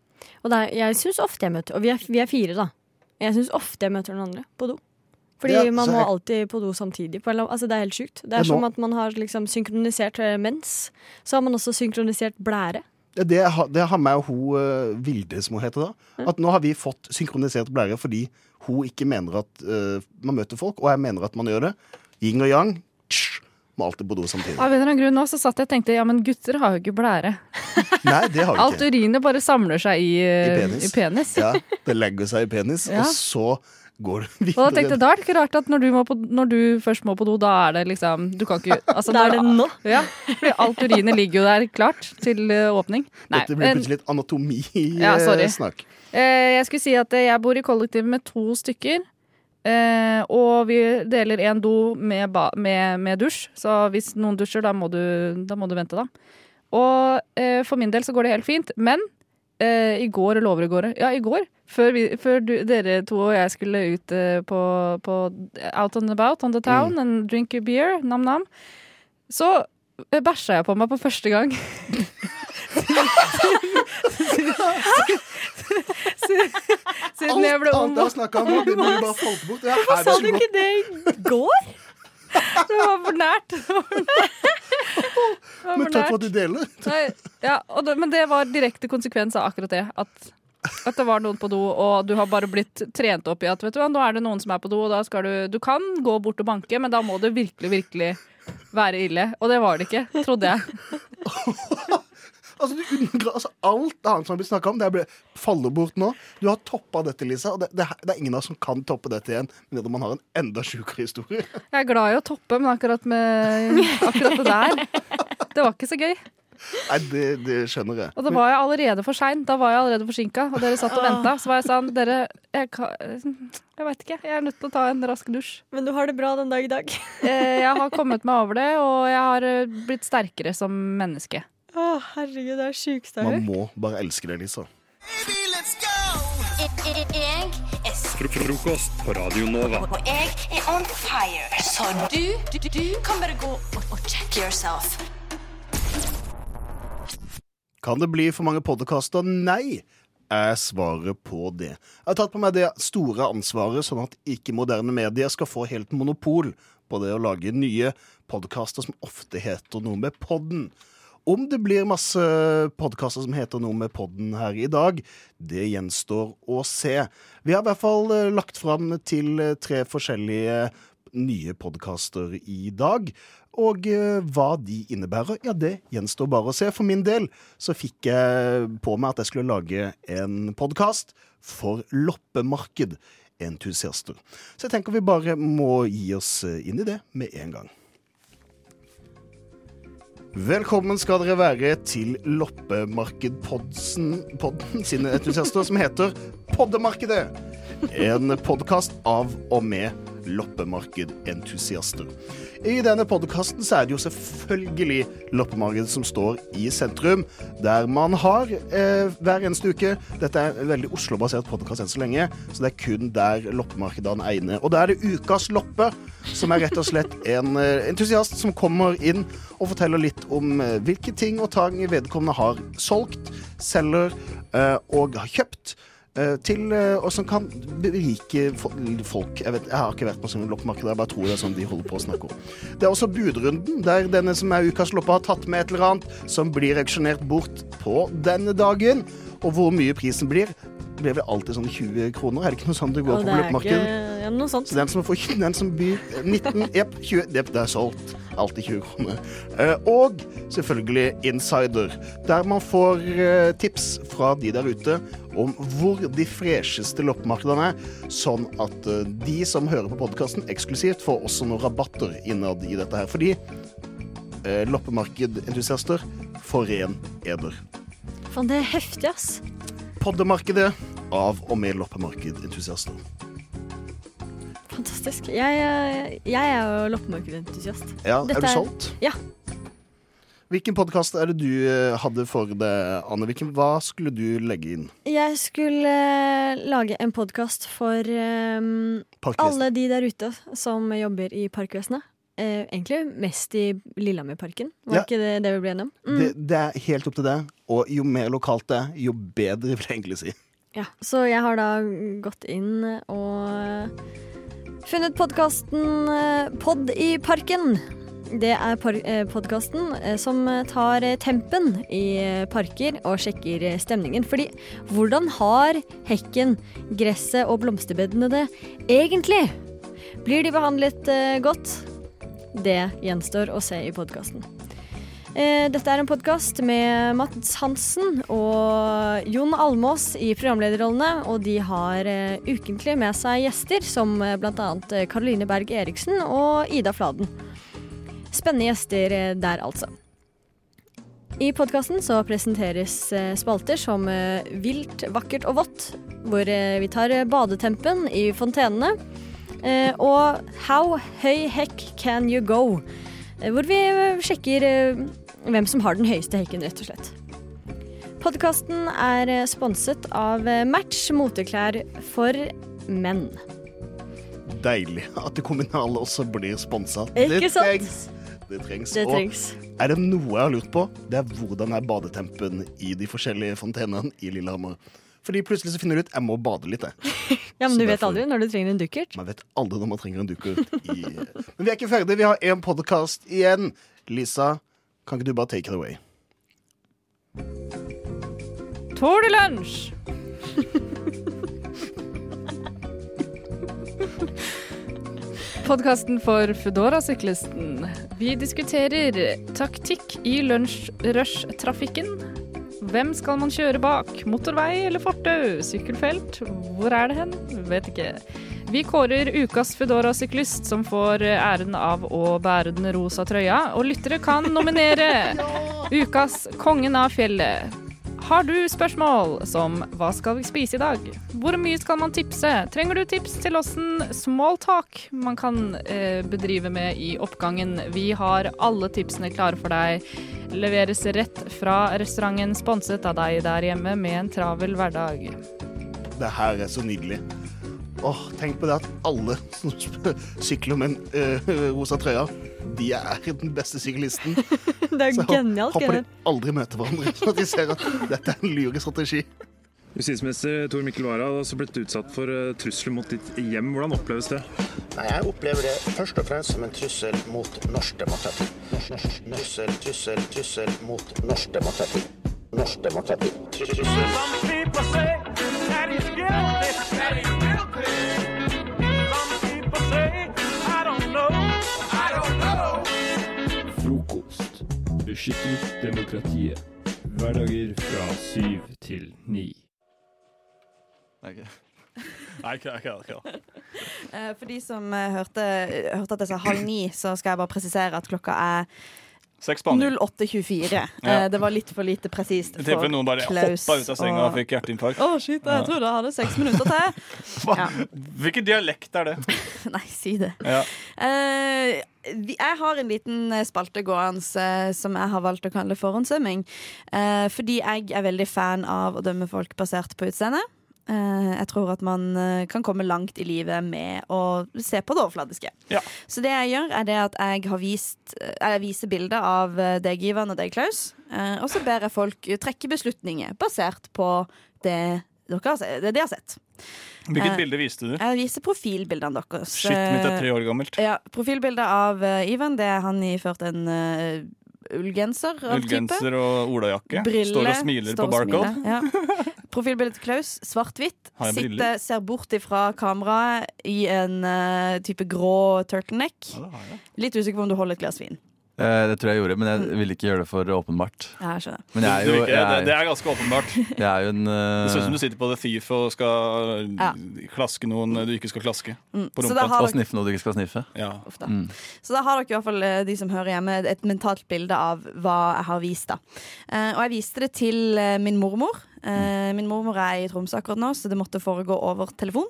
og det er, jeg syns ofte jeg møter Og vi er, vi er fire, da. Jeg syns ofte jeg møter noen andre på do. Fordi Ja, man må jeg- alltid på do samtidig. På altså Det er helt sjukt. Det er som at man har liksom synkronisert eh, mens. Så har man også synkronisert blære. Ja, Det, har- det har meg og hun eh, Vilde, som hun heter da. At nå har vi fått synkronisert blære fordi hun ikke mener at uh, man møter folk, og jeg mener at man gjør det. Yin og yang. Tsh, må alltid på do samtidig. Av en eller annen grunn nå så satt jeg og tenkte ja, men gutter har jo ikke blære. (laughs) Nei, det har vi Alt ikke. urinet bare samler seg i, I penis. i penis. Ja, det legger seg i penis, Ja. og så går Og da tenkte jeg, da er det ikke rart at når du, må på, når du først må på do, da er det liksom Du kan ikke altså, Da er det nå. Ja, fordi alt urinet ligger jo der klart til eh, åpning. Nei, Dette blir plutselig litt Ja, Eh, jeg skulle si at eh, jeg bor i kollektiv med to stykker. Eh, og vi deler en do med, ba med, med dusj, så hvis noen dusjer, da må du, da må du vente, da. Og eh, for min del så går det helt fint, men eh, i går, eller over i går Ja, i går, før, vi, før du, dere to og jeg skulle ut eh, på, på Out and about on the town and drink a beer, nam-nam, så eh, bæsja jeg på meg på første gang. (laughs) Siden jeg ble Alt om jeg har snakka om, vi bare falle bort. Ja, Hvorfor sa du ikke det i går? Det var for nært. Men takk for at du deler. Nei, ja, det, men det var direkte konsekvens av akkurat det. At, at det var noen på do, og du har bare blitt trent opp i at vet du hva, nå er det noen som er på do, og da skal du Du kan gå bort og banke, men da må det virkelig, virkelig være ille. Og det var det ikke, trodde jeg. (laughs) Altså, du unngår, altså, alt annet som har blitt snakka om, det ble, faller bort nå. Du har toppa dette, Lisa, og det, det, det er ingen av oss som kan toppe dette igjen. Men man har en enda sjukere historie. Jeg er glad i å toppe, men akkurat med akkurat det der Det var ikke så gøy. Nei, det, det skjønner jeg. Og da var jeg allerede for sein. Da var jeg allerede forsinka, og dere satt og venta. Så var jeg sånn Dere, jeg, jeg veit ikke. Jeg er nødt til å ta en rask dusj. Men du har det bra den dag i dag. (laughs) Eh, Jeg har kommet meg over det, og jeg har eh, blitt sterkere som menneske. Å, herregud, det er sjukeste jeg har Man må bare elske det, Lisa. Baby, let's go! Jeg er frokost på Radio Nova. Og jeg er on fire. Så du, du, du kan bare gå og, og check yourself. Kan det bli for mange podkaster? Nei, er svaret på det. Jeg har tatt på meg det store ansvaret, sånn at ikke moderne medier skal få helt monopol på det å lage nye podkaster som ofte heter noe med podden. Om det blir masse podkaster som heter noe med podden her i dag, det gjenstår å se. Vi har i hvert fall eh, lagt fram til eh, tre forskjellige nye podkaster i dag. Og eh, hva de innebærer, ja, det gjenstår bare å se. For min del så fikk jeg på meg at jeg skulle lage en podkast for loppemarkedentusiaster. Så jeg tenker vi bare må gi oss eh, inn i det med en gang. Velkommen skal dere være til Loppemarkedpodden podden sine entusiaster, som heter Poddemarkedet. En podkast av og med loppemarkedentusiaster. I denne podkasten er det jo selvfølgelig loppemarkedet som står i sentrum, der man har eh, hver eneste uke Dette er en veldig Oslo-basert podkast enn så lenge, så det er kun der loppemarkedene egner. Og da er det Ukas loppe, som er rett og slett en eh, entusiast som kommer inn og forteller litt om eh, hvilke ting og tang vedkommende har solgt, selger eh, og har kjøpt. Eh, Til, eh, og som kan berike folk. Jeg, vet, jeg har ikke vært på sånn loppemarked, jeg bare tror det er sånn de holder på å snakke om. Det er også budrunden, der denne som er ukas loppe, har tatt med et eller annet som blir auksjonert bort på denne dagen. Og hvor mye prisen blir, blir vel alltid sånn 20 kroner. Er det ikke noe sånt det går Og på er ja. Så den som, får, (laughs) den som byr 19, jepp, 20 Jepp, det er solgt. Alltid 20 kroner. Eh, og selvfølgelig Insider, der man får eh, tips fra de der ute om hvor de fresheste loppemarkedene er, sånn at eh, de som hører på podkasten eksklusivt, får også noen rabatter innad i dette her. Fordi loppemarkedentusiaster får ren eder. Faen, det er heftig, ass. Poddemarkedet av og med loppemarkedentusiaster. Fantastisk. Jeg, eh, jeg er jo loppemarkedentusiast. Ja, er du solgt? Ja. Hvilken podkast er det du eh, hadde for deg, Anne? Hvilken, hva skulle du legge inn? Jeg skulle eh, lage en podkast for um, alle de der ute som jobber i Parkvesenet. Eh, egentlig mest i Lillehammerparken, var Ja. ikke det det vi ble enige om? Mm. Det, det er helt opp til deg. Og jo mer lokalt det er, jo bedre, vil jeg egentlig si. Ja, så jeg har da gått inn og funnet podkasten Pod i parken. Det er podkasten som tar tempen i eh, parker og sjekker eh, stemningen. Fordi hvordan har hekken, gresset og blomsterbedene det egentlig? Blir de behandlet eh, godt? Det gjenstår å se i podkasten. Eh, Dette er en podkast med Mats Hansen og Jon Almås i programlederrollene. Og de har eh, ukentlig med seg gjester som eh, bl.a. Karoline Berg Eriksen og Ida Fladen. Spennende gjester der, altså. I podkasten så presenteres spalter som Vilt, vakkert og vått, hvor vi tar badetempen i fontenene. Og How høy hekk can you go? Hvor vi sjekker hvem som har den høyeste høyken, rett og slett. Podkasten er eh, sponset av eh, Match moteklær for menn. Deilig at det kommunale også blir sponsa. Ikke det sant? trengs. Det trengs. Det Og er det noe jeg har lurt på, det er hvordan er badetempen i de forskjellige fontenene i Lillehammer. Fordi plutselig så finner du ut jeg må bade litt, jeg. (laughs) Ja, Men Så du vet derfor- aldri når du trenger en dukkert. Man vet aldri når man trenger en dukkert. I... Men vi er ikke ferdige, vi har en podkast igjen. Lisa, kan ikke du bare take it away? Tour de lunsj! (laughs) Podkasten for Foodora-syklisten. Vi diskuterer taktikk i lunsj-rush-trafikken. Hvem skal man kjøre bak? Motorvei eller fortau? Sykkelfelt? Hvor er det hen? Vet ikke. Vi kårer ukas Foodora-syklist, som får æren av å bære den rosa trøya. Og lyttere kan nominere (laughs) ukas Kongen av fjellet. Har du spørsmål som hva skal vi spise i dag? Hvor mye skal man tipse? Trenger du tips til åssen smalltalk man kan eh, bedrive med i oppgangen? Vi har alle tipsene klare for deg. Leveres rett fra restauranten, sponset av deg der hjemme med en travel hverdag. Det her er så nydelig. Åh, Tenk på det at alle (laughs) som sykler med en øh, rosa trøye, de er den beste syklisten. (laughs) Det er Så jeg genialt, håper de aldri møter hverandre, (laughs) så de ser at dette er en lure strategi. Justisminister Tor Mikkel Wara har også blitt utsatt for eh, trusler mot ditt hjem. Hvordan oppleves det? Nei, jeg opplever det først og fremst som en trussel mot norsk demokrati. Trussel, trussel, trussel mot norsk demokrati. Norsk demokrati. Frokost. Beskytter demokratiet. Hverdager fra syv til ni. Nei, ikke ikke det. (laughs) Eh, For de som eh, hørte, hørte at jeg sa halv ni, så skal jeg bare presisere at klokka er. 08.24. (laughs) Ja. Eh, Det var litt for lite presist I tilfelle noen bare Klaus hoppa ut av senga og og- fikk hjerteinfarkt. Å, shit, jeg trodde jeg hadde seks minutter til. (laughs) Ja. Hvilken dialekt er det? (laughs) Nei, si det. Ja. Eh, jeg har en liten eh, spalte gående eh, som jeg har valgt å kalle forhåndsdømming. Eh, fordi jeg er veldig fan av å dømme folk basert på utseende. Eh, jeg tror at man eh, kan komme langt i livet med å se på det overfladiske. Så det jeg gjør, er det at jeg har vist eh, Jeg viser bilder av deg, Ivan, og deg, Klaus. og så ber jeg folk trekke beslutninger basert på det dere har, det de har sett. Hvilket bilde viste du? Jeg viser profilbildene deres. Shit, mitt er tre år gammelt. Ja, Profilbildet av Ivan, det er han iført en ullgenser av type. Ullgenser og olajakke. Briller, Står og smiler står på barcode. smiler, Ja. (laughs) Profilbildet til Klaus, svart-hvitt. Sitter, ser bort ifra kameraet i en uh, type grå turtleneck. Litt usikker på om du holder et glass vin. Eh, det tror jeg gjorde, men jeg ville ikke gjøre det for åpenbart. Ja, jeg skjønner. Men jeg er jo jeg det, er, det er ganske åpenbart. Jeg er jo en Det eh, ser ut som du sitter på The Thief og skal Ja. klaske noen du ikke skal klaske. Mm. På rumpa. Dere... Og sniffe noe du ikke skal sniffe. Ja. da. Mm. Så da har dere i hvert fall, eh, de som hører hjemme, et mentalt bilde av hva jeg har vist. da. Eh, og jeg viste det til eh, min mormor. Eh, min mormor er i Tromsø akkurat nå, så det måtte foregå over telefon.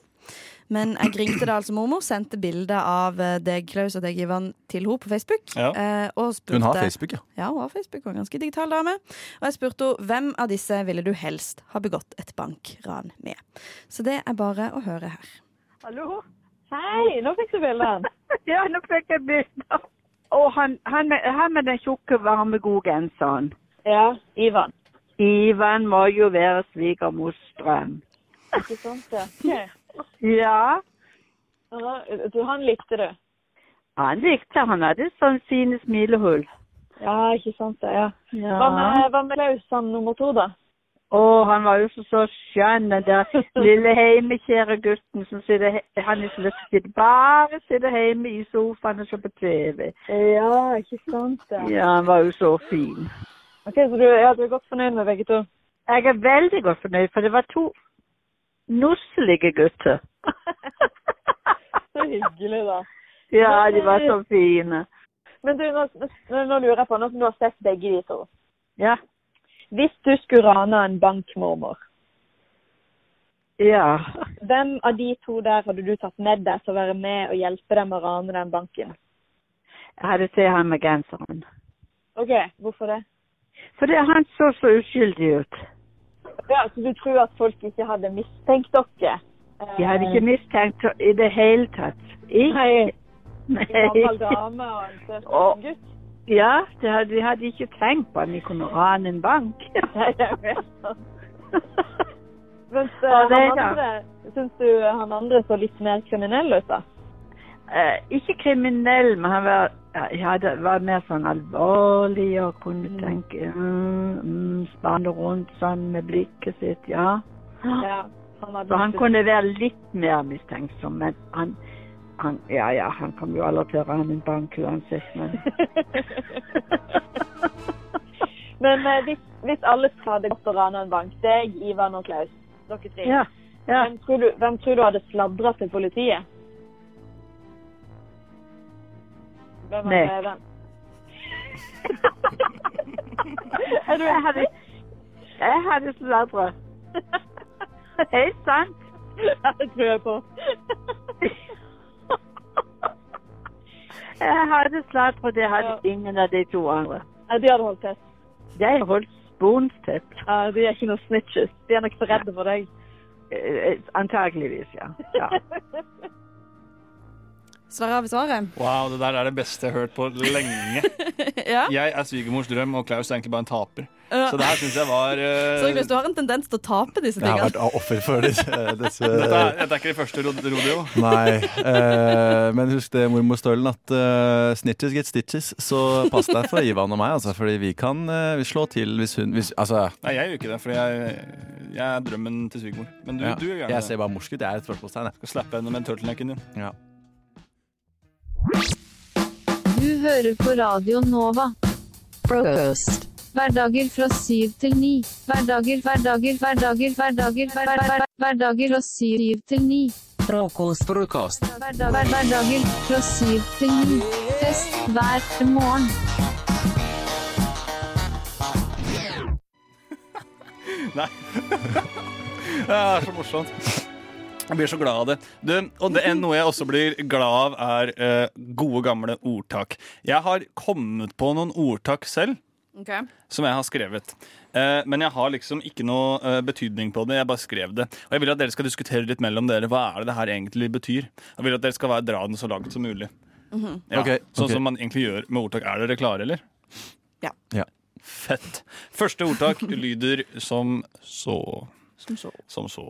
Men jeg ringte da altså mormor, sendte bilde av eh, deg, Klaus, og deg, Ivan, til henne på Facebook. Ja. eh, og spurte, Hun har Facebook, ja. Ja, hun har Facebook, hun er en ganske digital dame. Og jeg spurte henne hvem av disse ville du helst ha begått et bankran med. Så det er bare å høre her. Hallo? Hei, nå fikk du bildet. (laughs) ja, nå fikk jeg bildet. Og han, han, med, han med den tjukke, varme, gode genseren. Ja, Ivan. Ivan må jo være svigermors drøm. Ikke sant, ja. (laughs) Ja, Ja, Du, han likte du? han likte Han hadde sånn fine smilehull. Ja, ikke sant det, ja. Ja. Hva med, hva med Klaus, nummer to, da? Å, han var jo så, så skjønn, den der lille heimekjære gutten som sitter Han har så å bare sitte hjemme i sofaen og se på TV. Ja, ikke sant det. Ja, han var jo så fin. Ok, Så du, ja, du er godt fornøyd med begge to? Jeg er veldig godt fornøyd, for det var to nusselige gutter. (laughs) Så hyggelig, da. Ja, de var så fine. Men du, nå, nå, lurer jeg på, nå som du har sett begge de to Ja. Hvis du skulle rane en bankmormor Ja. hvem av de to der hadde du tatt med deg til å være med og hjelpe dem å rane den banken? Jeg hadde sett han med genseren. Ok, hvorfor det? Fordi han så så uskyldig ut. Ja, Så du tror at folk ikke hadde mistenkt dere? De hadde ikke mistenkt i det hele tatt. Ikke. Nei. Nei. En gammel dame og en søt Og- gutt? Ja, de hadde, de hadde ikke tenkt på at vi kunne rane en bank. (laughs) Nei, jeg vet. (laughs) Mens er han andre, syns du han andre så litt mer kriminell ut, da? Eh, ikke kriminell, men han var, ja, var mer sånn alvorlig og kunne tenke mm, mm, Spanne rundt sånn med blikket sitt, ja. Ja, han Så han kunne være litt mer mistenksom, men han, han Ja ja, han kom jo aldri til å rane en bank uansett, men (laughs) Men eh, hvis, hvis alle hadde gått og rana en bank, deg, Ivan og Klaus, dere tre, Ja, ja. Hvem, tror du, hvem tror du hadde sladra til politiet? Den? Er du, (laughs) jeg hadde, jeg hadde sladra. Helt sant. Det tror jeg på. Jeg hadde sladra, det hadde ingen av de to andre. Ja, de hadde holdt tett. De holdt sponstett. Ja, de er ikke noen snitches. De er nok så redde for deg. Eh, Antageligvis, ja. ja. (laughs) Svarer vi svaret? Wow, det der er det beste jeg har hørt på lenge. (laughs) Ja. Jeg er svigermors drøm, og Klaus er egentlig bare en taper. Ja. Så det her syns jeg var uh... Så Klaus, du har en tendens til å tape disse tingene. Jeg har vært offer for disse, disse dette, er, dette er ikke det første rod- rodeo. Nei. Uh, men husk det, mormor Stølen, at uh, snitches get stitches. Så pass deg for Ivan og meg, altså, fordi vi kan uh, vi slå til hvis hun hvis, Altså, Nei, jeg gjør ikke det, for jeg, jeg er drømmen til svigermor. Men du, ja, du gjør gjerne jeg ser bare morsk ut. Jeg er et spørsmålstegn. Skal slappe henne med turtlenecken din. Ja. Du hører på Radio Nova. Frokost. Hverdager fra syv til ni. Hverdager, hverdager, hverdager, hverdager, hverdager, hver, hver, hverdager fra syv til ni. Frokost. Frokost. Hverdager fra syv til ni. Fest hver morgen. (laughs) Nei. (laughs) Det er så morsomt. Jeg blir så glad av det. Du, og det er noe jeg også blir glad av, er eh, gode, gamle ordtak. Jeg har kommet på noen ordtak selv Okay. som jeg har skrevet. Eh, men jeg har liksom ikke noe eh, betydning på det. Jeg bare skrev det. Og jeg vil at dere skal diskutere litt mellom dere. Hva er det det her egentlig betyr? Jeg vil at dere skal være, dra den så langt som mulig. Mhm. Ja, okay. Sånn okay. som man egentlig gjør med ordtak. Er dere klare, eller? Ja. Ja. Fett. Første ordtak lyder som så. Som så. Som så.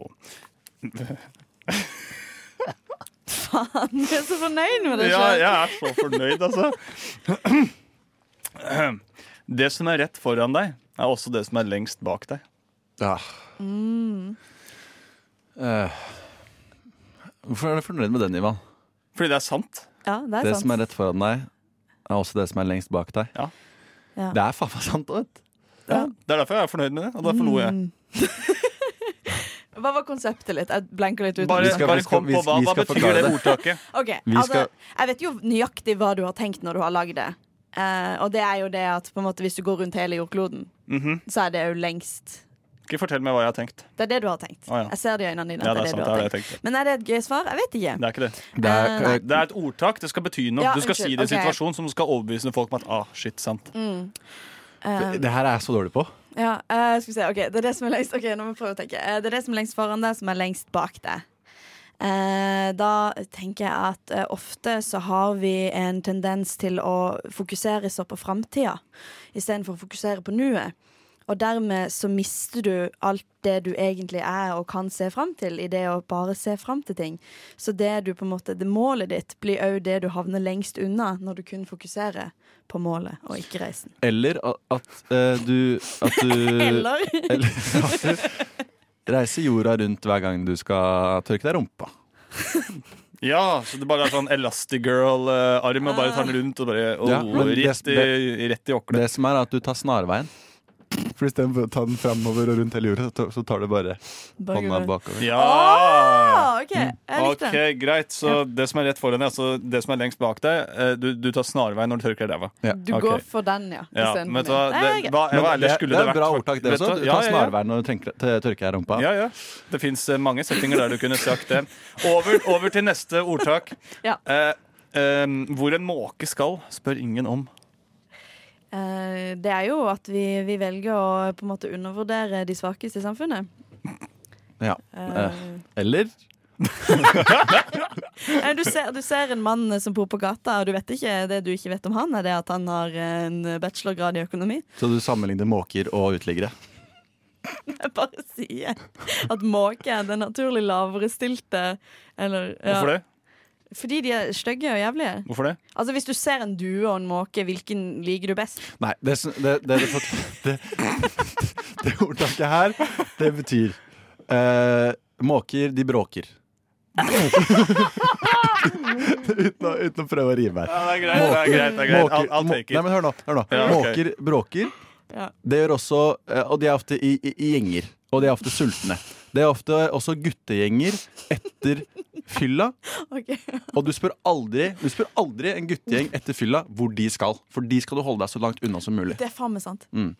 Faen, du er så fornøyd med det Ja, jeg er så fornøyd, altså. (clears throat) Det som er rett foran deg, er også det som er lengst bak deg. Ja. Mm. Uh, hvorfor er du fornøyd med den, Ivan? Fordi det er sant. Ja, det er Det sant. som er rett foran deg, er også det som er lengst bak deg. Ja. Ja. Det er faen meg sant. vet. Ja, det er derfor jeg er fornøyd med det, og derfor lo jeg. Mm. (laughs) Hva var konseptet litt? Jeg blenker litt ut. Bare, skal- bare kom på hva, vi hva betyr det ordtaket? (laughs) Okay, Vi altså, Jeg vet jo nøyaktig hva du har tenkt når du har lagd det. Uh, og det er jo det at på en måte, hvis du går rundt hele jordkloden, Mhm. så er det jo lengst Ikke fortell meg hva jeg har tenkt. Det er det du har tenkt. Oh, ja. Jeg ser det i øynene dine. Ja, det er det sant, du det har det tenkt. jeg. Men er det et gøy svar? Jeg vet ikke. Det er ikke det. Det er, uh. Det er et ordtak. Det skal bety noe. Ja, du skal unnskyld, si det i en okay. situasjon som skal overbevise folk om at ah, shit, sant. Mm. Eh, det her er jeg så dårlig på. Ja, uh, skal vi se. Ok, det er det som er lengst Ok, nå må vi prøve å tenke. Uh, det er det som er lengst foran deg, som er lengst bak deg. Uh, da tenker jeg at uh, ofte så har vi en tendens til å fokusere så på framtida istedenfor å fokusere på nuet. Og dermed så mister du alt det du egentlig er og kan se fram til, i det å bare se fram til ting. Så det du på en måte, det målet ditt blir òg det du havner lengst unna når du kun fokuserer på målet og ikke reisen. Eller at, eh, du At du (laughs) Eller? eller at du reiser jorda rundt hver gang du skal tørke deg rumpa. (laughs) Ja, så det bare er sånn Elastigirl-arm og bare tar den rundt og bare oh, Ja, rett, i, rett i åklet. Det som er at du tar snarveien. For istedenfor å ta den framover og rundt hele jorda, så tar- det du bare hånda bakover. Ja! Ah, ok, jeg likte Ok, Greit. Så det som er rett foran deg, altså det som er lengst bak deg, eh, du, du tar snarveien når du tørker ræva. Du okay. går for den, ja. Ja, men vet du hva, det, Nei, hva, Men hva det, vært? det er bra ordtak, det også. Du Ja, tar ja, ja. snarveien når du tørker deg rumpa. Ja, ja. Det fins mange settinger der du kunne sagt det. Over, over til neste ordtak. Ja. Eh, eh, hvor en måke skal, spør ingen om. Eh, det er jo at vi, vi velger å på en måte undervurdere de svakeste i samfunnet. Ja. Eh. Eller Du ser, du ser en mann som bor på gata, og du vet ikke, det du ikke vet om han, er det at han har en bachelorgrad i økonomi. Så du sammenligner måker og uteliggere? Jeg bare sier at måke er den naturlig lavere stilte. Eller, ja. Hvorfor det? Fordi de er stygge og jævlige. Hvorfor det? Altså Hvis du ser en due og en måke, hvilken liker du best? Nei, det, det, det, det, det, det ordtaket her, det betyr eh, Måker, de bråker. uten, å, uten å prøve å rive her. Ja, det er greit, det er greit, det er greit. Måker- I'll I'll take it. Nei, men hør nå. Hør nå. Ja, okay. Måker bråker. Ja. Det gjør også eh, Og de er ofte i, i, i gjenger. Og de er ofte sultne. Det er ofte også guttegjenger etter fylla. Okay. Og du spør aldri Du spør aldri en guttegjeng etter fylla hvor de skal. For de skal du holde deg så langt unna som mulig. Det er faen meg sant. Mm.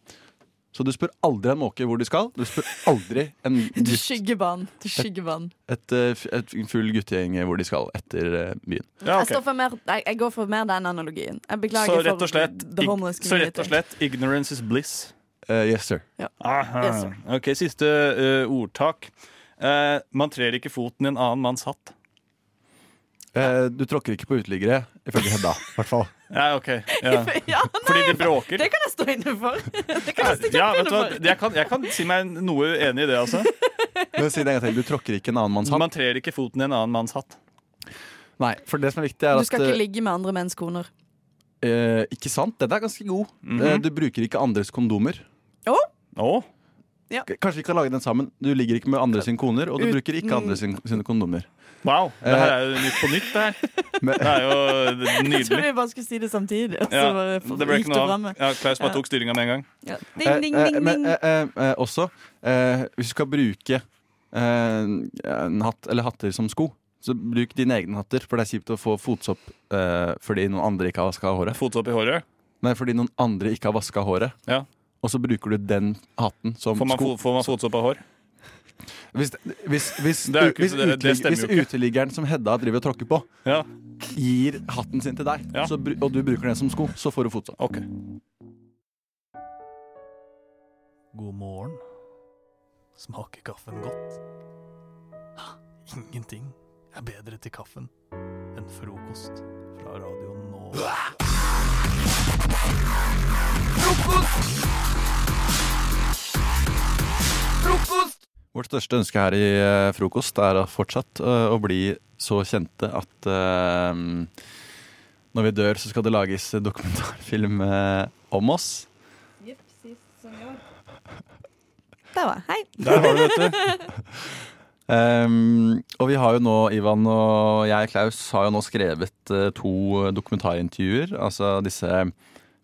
Så du spør aldri en måke hvor de skal. Du spør aldri en (laughs) Du gutt, skyggebanen. Du skyggebanen. et, et, et full guttegjeng hvor de skal etter eh, byen. jeg, står for mer, jeg, jeg går for mer den analogien. Jeg Så rett og slett, for det homoiske. så rett og slett ignorance is bliss. Eh, yes, sir. Ja. Yes, sir. Ok, Siste uh, ordtak. Uh, man trer ikke foten i en annen manns hatt. Eh, du tråkker ikke på uteliggere, ifølge Hedda. i hvert fall. (laughs) Ja, ok. Ja. (laughs) Ja, nei, Fordi de bråker. Det kan jeg stå inne for. (laughs) Det kan jeg Ja, vet inne for. Jeg kan, jeg kan si meg noe uenig i det, altså. Men si det en gang til. Du tråkker ikke en annen manns hatt. Man trer ikke foten i en annen manns hatt. Nei, for det som er viktig, er Du skal ikke ligge med andre menns koner. eh, Ikke sant? Den er ganske god. Mhm. Eh, du bruker ikke andres kondomer. Å? Å? Ja. Kanskje vi kan lage den sammen. Du ligger ikke med andre sine koner, og du Uten- bruker ikke andre sin, sine kondomer. Wow, det her er jo nytt på nytt, det her. (laughs) Det er jo (laughs) nydelig. Jeg trodde vi bare skulle si det samtidig. Ja, det ble ikke noe av. Ja, Klaus bare tok styringa med en gang. Ja. Eh, Ding, ding, eh, ding, men eh, eh, eh, også, eh, hvis du skal bruke eh, en hatt eller hatter som sko, så bruk dine egne hatter. For det er kjipt å få fotsopp eh, fordi noen andre ikke har vaska håret. Fotsopp i håret? Nei, fordi noen andre ikke har vaska håret. Ja. Og så bruker du den hatten som Får man, sko. får man fotsopp av hår? Hvis, hvis, hvis, ikke- hvis, det- det uteligg- hvis uteliggeren som Hedda driver og tråkker på, Ja. gir hatten sin til deg, Ja. så, og du bruker den som sko, så får du fotsopp. Okay. God morgen. Smaker kaffen godt? Ha, Ingenting er bedre til kaffen enn frokost fra Radio Frokost! Vårt største ønske her i eh, frokost er fortsatt eh, å bli så kjente at eh, når vi dør, så skal det lages dokumentarfilm eh, om oss. (laughs) Der var jeg. Hei. Der har du, vet du. (laughs) Um, og vi har jo nå, Ivan og jeg, Klaus, har jo nå skrevet eh, to dokumentarintervjuer. Altså disse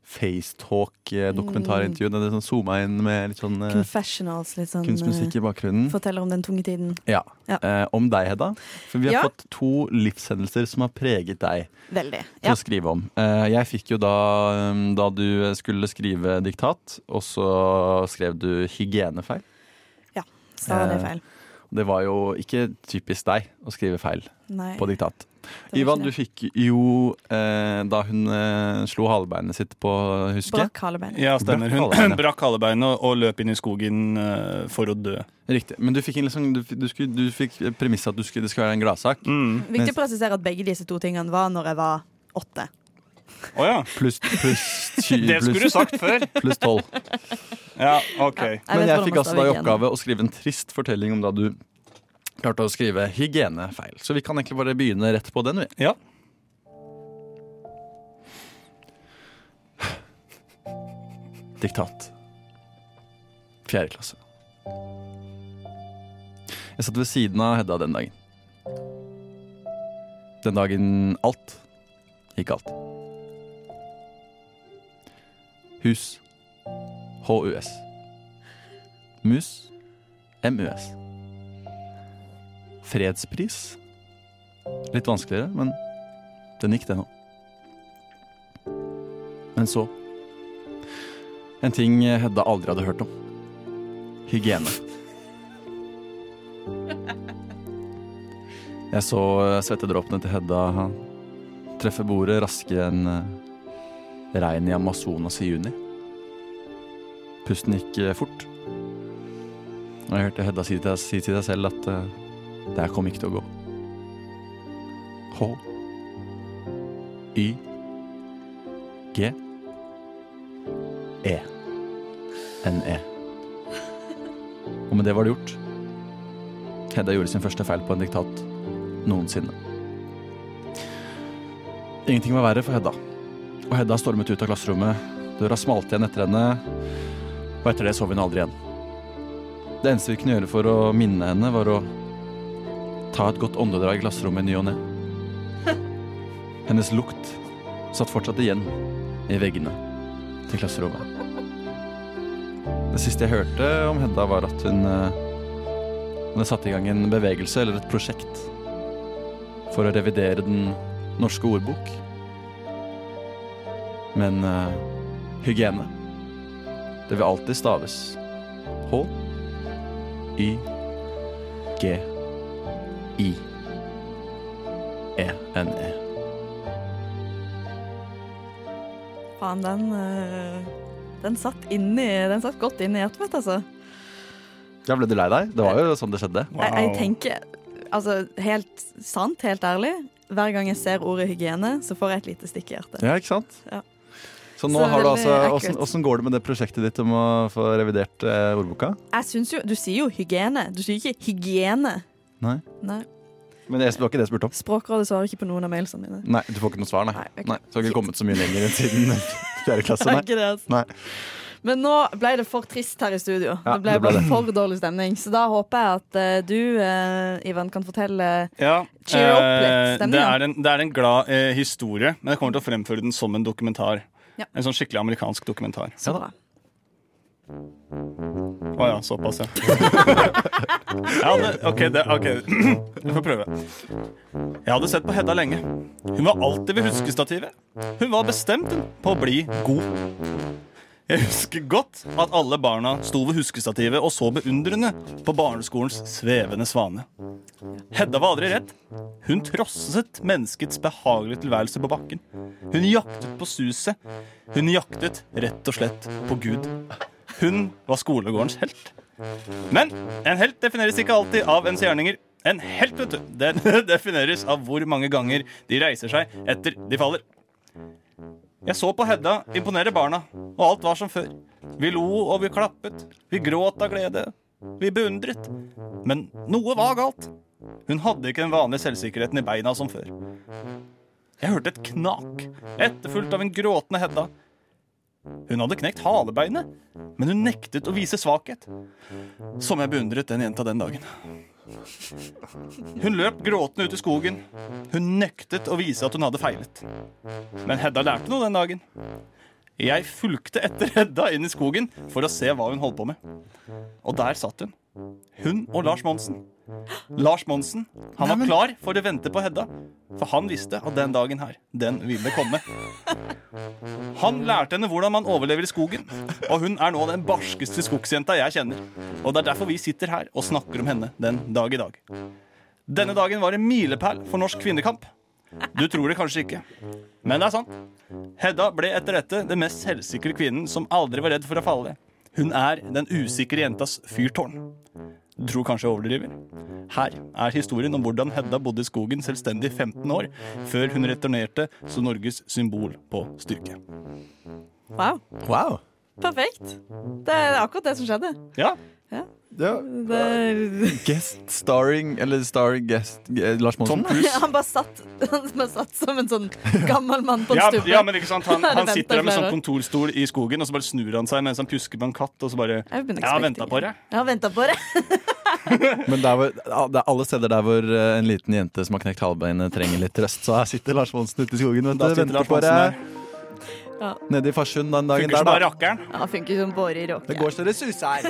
FaceTalk-dokumentarintervjuene. Det sånn Zooma inn med litt sånn eh, Confessionals, litt sånn kunstmusikk i bakgrunnen. eh, Forteller om den tunge tiden. Ja. Eh, om deg, Hedda. For vi har Ja. fått to livshendelser som har preget deg. Veldig. til Ja. å skrive om. Eh, Jeg fikk jo da, um, da du skulle skrive diktat, og så skrev du hygienefeil. ja. Stava det Eh. Det var jo ikke typisk deg å skrive feil Nei. på diktat. Ivan, du fikk jo eh, da hun eh, slo halebeinet sitt på husket. Brakk halebeinet. Ja, stemmer. Brakk Hun halebeinet. (clears throat) brakk halebeinet og, og løp inn i skogen eh, for å dø. Riktig. Men du fikk, liksom, du, du, skulle, du fikk premisset at du skulle, det skulle være en gladsak. Mm. Viktig å presisere at begge disse to tingene var når jeg var åtte. Oh, ja. Pluss ty- (laughs) Det skulle du sagt før. (laughs) Pluss tolv. Ja, ok. Men jeg fikk altså da i oppgave å skrive en trist fortelling om da du klarte å skrive hygienefeil. Så vi kan egentlig bare begynne rett på den, vi. Ja. Diktat. Fjerde klasse. Jeg satt ved siden av Hedda den dagen. Den dagen alt gikk galt. Hus. HUS. Mus. MUS. Fredspris. Litt vanskeligere, men den gikk, den òg. Men så En ting Hedda aldri hadde hørt om. Hygiene. Jeg så svettedråpene til Hedda treffe bordet raskere enn regnet regn i Amazonas i juni. Pusten gikk eh, fort. Og jeg hørte Hedda si til, seg selv at eh, det her kom ikke til å gå. H. Y. G. E. N-E. Og med det var det gjort. Hedda gjorde sin første feil på en diktat noensinne. Ingenting var verre for Hedda. Og Hedda stormet ut av klasserommet. Døra smalt igjen etter henne, og etter det vi henne aldri igjen. Det eneste vi kunne gjøre for å minne henne, var å ta et godt åndedrag i klasserommet i ny og ne. (laughs) Hennes lukt satt fortsatt igjen i veggene til klasserommet. Det siste jeg hørte om Hedda, var at hun eh, hadde satt i gang en bevegelse eller et prosjekt for å revidere den norske ordbok. Men uh, hygiene, det vil alltid staves H, Y, G, I, E, N, E. Faen, den, eh, den satt inni Den satt godt inni hjertet mitt, altså. Ja, ble du lei deg? Det var jo sånn det skjedde. Jeg, jeg tenker, altså helt sant, helt ærlig, hver gang jeg ser ordet hygiene, så får jeg et lite stikk i hjertet. Ja, ikke sant? Ja. Så nå Så har du altså, hvordan, hvordan går det med det prosjektet ditt om å få revidert eh, ordboka? Jeg synes jo, Du sier jo hygiene, du sier ikke hygiene. Nei. Nei. Men det, det var ikke det jeg spurte om. Språkrådet svarer ikke på noen av mailsene mine. Nei, Du får ikke noe svar, nei. nei, Så har ikke kommet så mye lenger enn siden (laughs) fjerde klasse. Nei. ikke det, altså. nei. Men nå ble det for trist her i studio. Ja, det ble det ble det. for dårlig stemning. Så da håper jeg at uh, du, uh, Ivan, kan fortelle Ja, Cheer up litt, eh, stemmer det, det? er en, det er en glad historie, men jeg kommer til å fremføre den som en dokumentar. Ja. En sånn skikkelig amerikansk dokumentar. Så bra. Å ja, såpass, ja. (laughs) ja det, OK, det, ok. (clears throat) jeg får prøve. Jeg hadde sett på Hedda lenge. Hun var alltid ved huskestativet. Hun var bestemt på å bli god. Jeg husker godt at alle barna sto ved huskestativet og så beundrende på barneskolens svevende svane. Hedda var aldri redd. Hun trosset menneskets behagelige tilværelse på bakken. Hun jaktet på suset. Hun jaktet rett og slett på Gud. Hun var skolegårdens helt. Men en helt defineres ikke alltid av ens gjerninger. En helt, vet du, den (laughs) defineres av hvor mange ganger de reiser seg etter de faller. Jeg så på Hedda imponere barna, og alt var som før. Vi lo og vi klappet. Vi gråt av glede. Vi beundret. Men noe var galt. Hun hadde ikke den vanlige selvsikkerheten i beina som før. Jeg hørte et knak, etterfulgt av en gråtende Hedda. Hun hadde knekt halebeinet, men hun nektet å vise svakhet. Som jeg beundret den jenta den dagen. Hun løp gråtende ut i skogen. Hun nektet å vise at hun hadde feilet. Men Hedda lærte noe den dagen. Jeg fulgte etter Hedda inn i skogen for å se hva hun holdt på med. Og der satt hun. Hun og Lars Monsen. Lars Monsen han var klar for å vente på Hedda, for han visste at den dagen her, den ville komme. Han lærte henne hvordan man overlever i skogen, og hun er nå den barskeste skogsjenta jeg kjenner. Og det er derfor vi sitter her og snakker om henne den dag i dag. Denne dagen var en milepæl for norsk kvinnekamp. Du tror det kanskje ikke, men det er sant. Hedda ble etter dette den mest selvsikre kvinnen som aldri var redd for å falle. Hun er den usikre jentas fyrtårn. Tror kanskje jeg overdriver? Her er historien om hvordan Hedda bodde i skogen selvstendig 15 år, før hun returnerte som Norges symbol på styrke. Wow. Wow. Perfekt. Det er akkurat det som skjedde. Ja. Ja. Ja. Det, Guest starring, eller starring guest eh, Lars Monsen? (laughs) han bare satt, han bare satt som en sånn gammel mann på en Ja, stubbe. ja, men ikke sant Han, (laughs) han sitter der med sånn kontorstol i skogen, og så bare snur han seg mens han pjusker på en katt, og så bare Jeg har venta på det. Jeg har venta på det. (laughs) Men der hvor, det er alle steder der hvor eh, en liten jente som har knekt halvbeinet, trenger litt trøst. Så her sitter Lars Monsen ute i skogen Da sitter venter Lars på det. Ja. Nede i Farsund den dagen Funker som der, bare rakkeren. Ja, funker som bare i råke. Det går så det suser.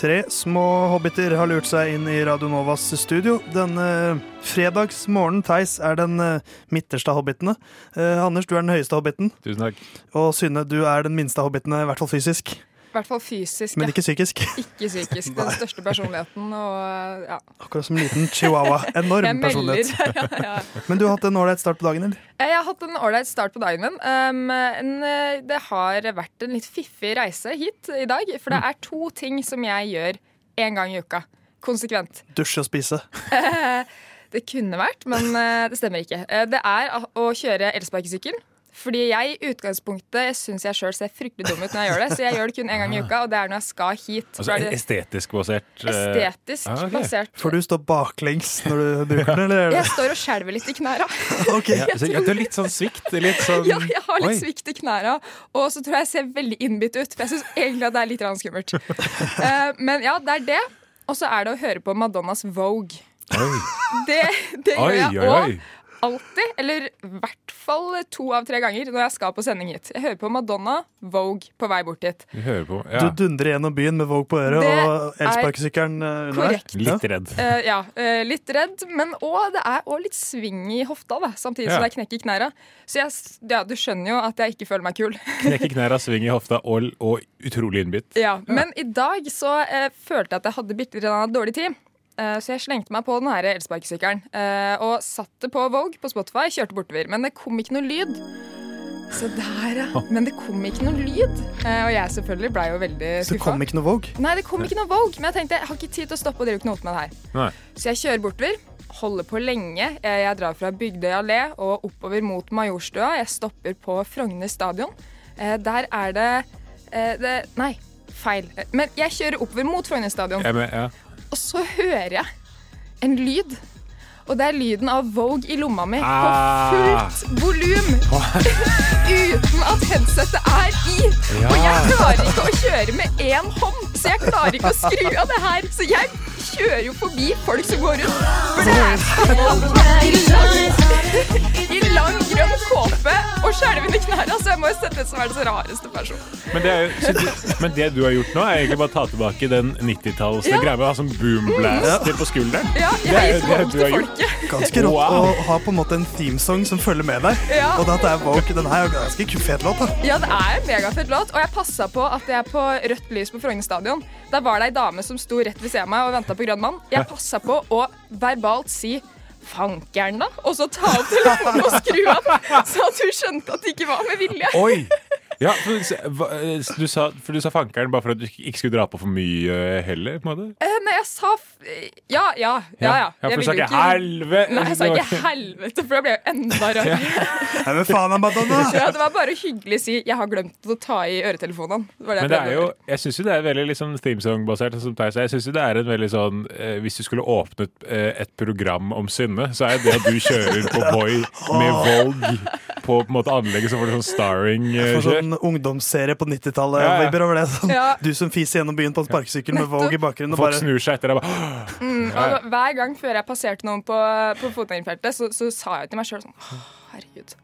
Tre små hobbiter har lurt seg inn i Radio Novas studio. Denne fredagsmorgenen, Theis, er den eh, midterste av hobbitene. Eh, Anders, du er den høyeste hobbiten. Tusen takk. Og Synne, du er den minste av hobbitene, i hvert fall fysisk. I hvert fall fysisk. Men ikke psykisk. (laughs) Ikke psykisk. Den største personligheten og ja. Akkurat som en liten chihuahua. Enorm personlighet. (laughs) Ja, ja. Men du har hatt en ålreit start på dagen, eller? Jeg har hatt en ålreit start på dagen min. Um, en, eh, det har vært en litt fiffig reise hit i dag. For det er to ting som jeg gjør én gang i uka. Konsekvent. Dusje og spise. Eh, (laughs) Det kunne vært, men eh, det stemmer ikke. Eh, Det er å kjøre elsparkesykkel. Fordi jeg i utgangspunktet syns jeg sjøl ser fryktelig dum ut når jeg gjør det. Så jeg gjør det kun én gang i uka, og det er når jeg skal hit. Altså er det estetisk basert? eh, estetisk ah, okay. basert. For du står baklengs når du (laughs) bruker den, eller? Jeg står og skjelver litt i knæra. (laughs) Ja, så, ja, du har litt sånn svikt? Litt (laughs) sånn Ja, jeg har litt Oi. svikt i knæra. Og så tror jeg jeg ser veldig innbitt ut, for jeg syns egentlig at det er litt skummelt. Eh, men ja, det er det. Og så er det å høre på Madonnas Vogue. Det, det gjør jeg oi, òg. Alltid, eller i hvert fall to av tre ganger når jeg skal på sending hit. Jeg hører på Madonna Vogue på vei bort hit. Du hører på. Ja. Du dundrer gjennom byen med Vogue på øret Det og elsparkesykkelen eh, under korrekt. deg. Litt redd. Uh, ja, uh, litt redd, men òg det er også litt sving i hofta, da, samtidig Ja. som det er knekk i knæra. Så jeg, ja, du skjønner jo at jeg ikke føler meg kul. (laughs) Knekke knæra, sving i hofta og, og utrolig innbitt. Ja, Men i dag så uh, følte jeg at jeg hadde bitte litt dårlig tid. Eh, så jeg slengte meg på den her elsparkesykkelen eh, og satte på Vogue på Spotify. Kjørte bortover. Men det kom ikke noe lyd. Se der, ja. Men det kom ikke noe lyd. Eh, og jeg selvfølgelig blei jo veldig Så det kom ikke noe Vogue? Nei, det kom ikke noe Vogue. Men jeg tenkte jeg har ikke tid til å stoppe og drive knote med det her. Nei. Så jeg kjører bortover. Holder på lenge. Jeg, drar fra Bygdøy allé og oppover mot Majorstua. Jeg stopper på Frogner stadion. Der er det, det Nei, feil. Men jeg kjører oppover mot Frogner stadion. Ja, men, ja. Så hører jeg en lyd. Og det er lyden av Vogue i lomma mi Ah. på fullt volum. (laughs) Uten at headsetet er i. Ja. Og jeg klarer ikke å kjøre med én hånd, så jeg klarer ikke å skru av det her. Så jeg kjører jo forbi folk som går rundt. Er (laughs) i lang, grønn kåpe og skjelvende knær så jeg må jo sette ut som verdens rareste person. Men det, er jo, så du, men det du har gjort nå, er egentlig bare å ta tilbake den 90-talls Ja. greia med å ha sånn boomblaster på skulderen. Ja, jeg det er har jo gitt det du til har gjort. folket. Ganske rått Wow. å ha på en måte en themesong som følger med deg. Ja. Og at det er Vogue. Den her er jo ganske kul- fet låt. da Ja, det er en megafett låt, og jeg passa på at jeg på rødt lys på Frogner stadion Der var det ei dame som sto rett ved siden av meg og venta på grønn mann. Jeg passa på å verbalt si 'fankeren', da, og så ta opp telefonen og skru av, så at hun skjønte at det ikke var med vilje. Oi! Ja, for, du sa, for du sa fankeren bare for at du ikke skulle dra på for mye eh, heller? på en måte? Eh, nei, jeg sa f Ja, ja. ja, ja. Ja, for du sa ikke helvete. Nei, jeg sa ikke (laughs) helvete, for da ble jeg jo enda (laughs) rødere. ja. men faen, Madonna! (laughs) Ja, det var bare hyggelig å si 'jeg har glemt å ta i øretelefonene'. Det var det Men det er jo, jeg syns jo det er veldig liksom themesong-basert. som Theis. Jeg synes jo det er en veldig sånn eh, Hvis du skulle åpnet eh, et program om Synne, så er det at du kjører på Voi med Vogue på, på en måte anlegget, så får du sånn starring-kjør. For sånn ungdomsserie på 90-tallet. Ja, ja. sånn. Ja. Du som fiser gjennom byen på en sparkesykkel med Vogue i bakgrunnen. Og Folk bare snur seg etter deg bare (gasps) Mm, Ja, ja. hver gang før jeg passerte noen på, på fotgjengerfeltet, så, så sa jeg til meg sjøl sånn Herregud.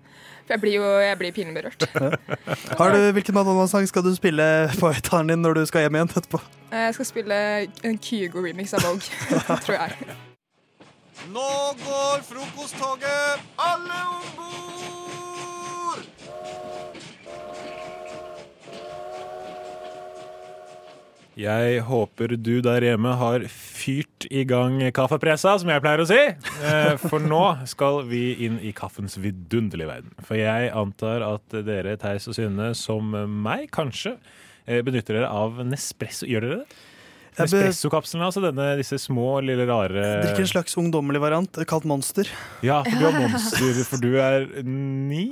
For jeg blir jo jeg blir pinlig berørt. (laughs) Har du, Hvilken Madonna-sang skal du spille på høyttaleren din når du skal hjem igjen etterpå? Jeg skal spille en Kygo-remix av Vogue, (laughs) tror jeg. Nå går frokosttoget! Alle om bord! Jeg håper du der hjemme har fyrt i gang kaffepressa, som jeg pleier å si. Eh, For nå skal vi inn i kaffens vidunderlige verden. For jeg antar at dere, Theis og Synne, som meg kanskje, eh, benytter dere av Nespresso. Gjør dere det? Nespresso-kapslene, altså denne, disse små, lille, rare Drikker en slags ungdommelig variant kalt Monster. Ja, for du er monster, for du er ni?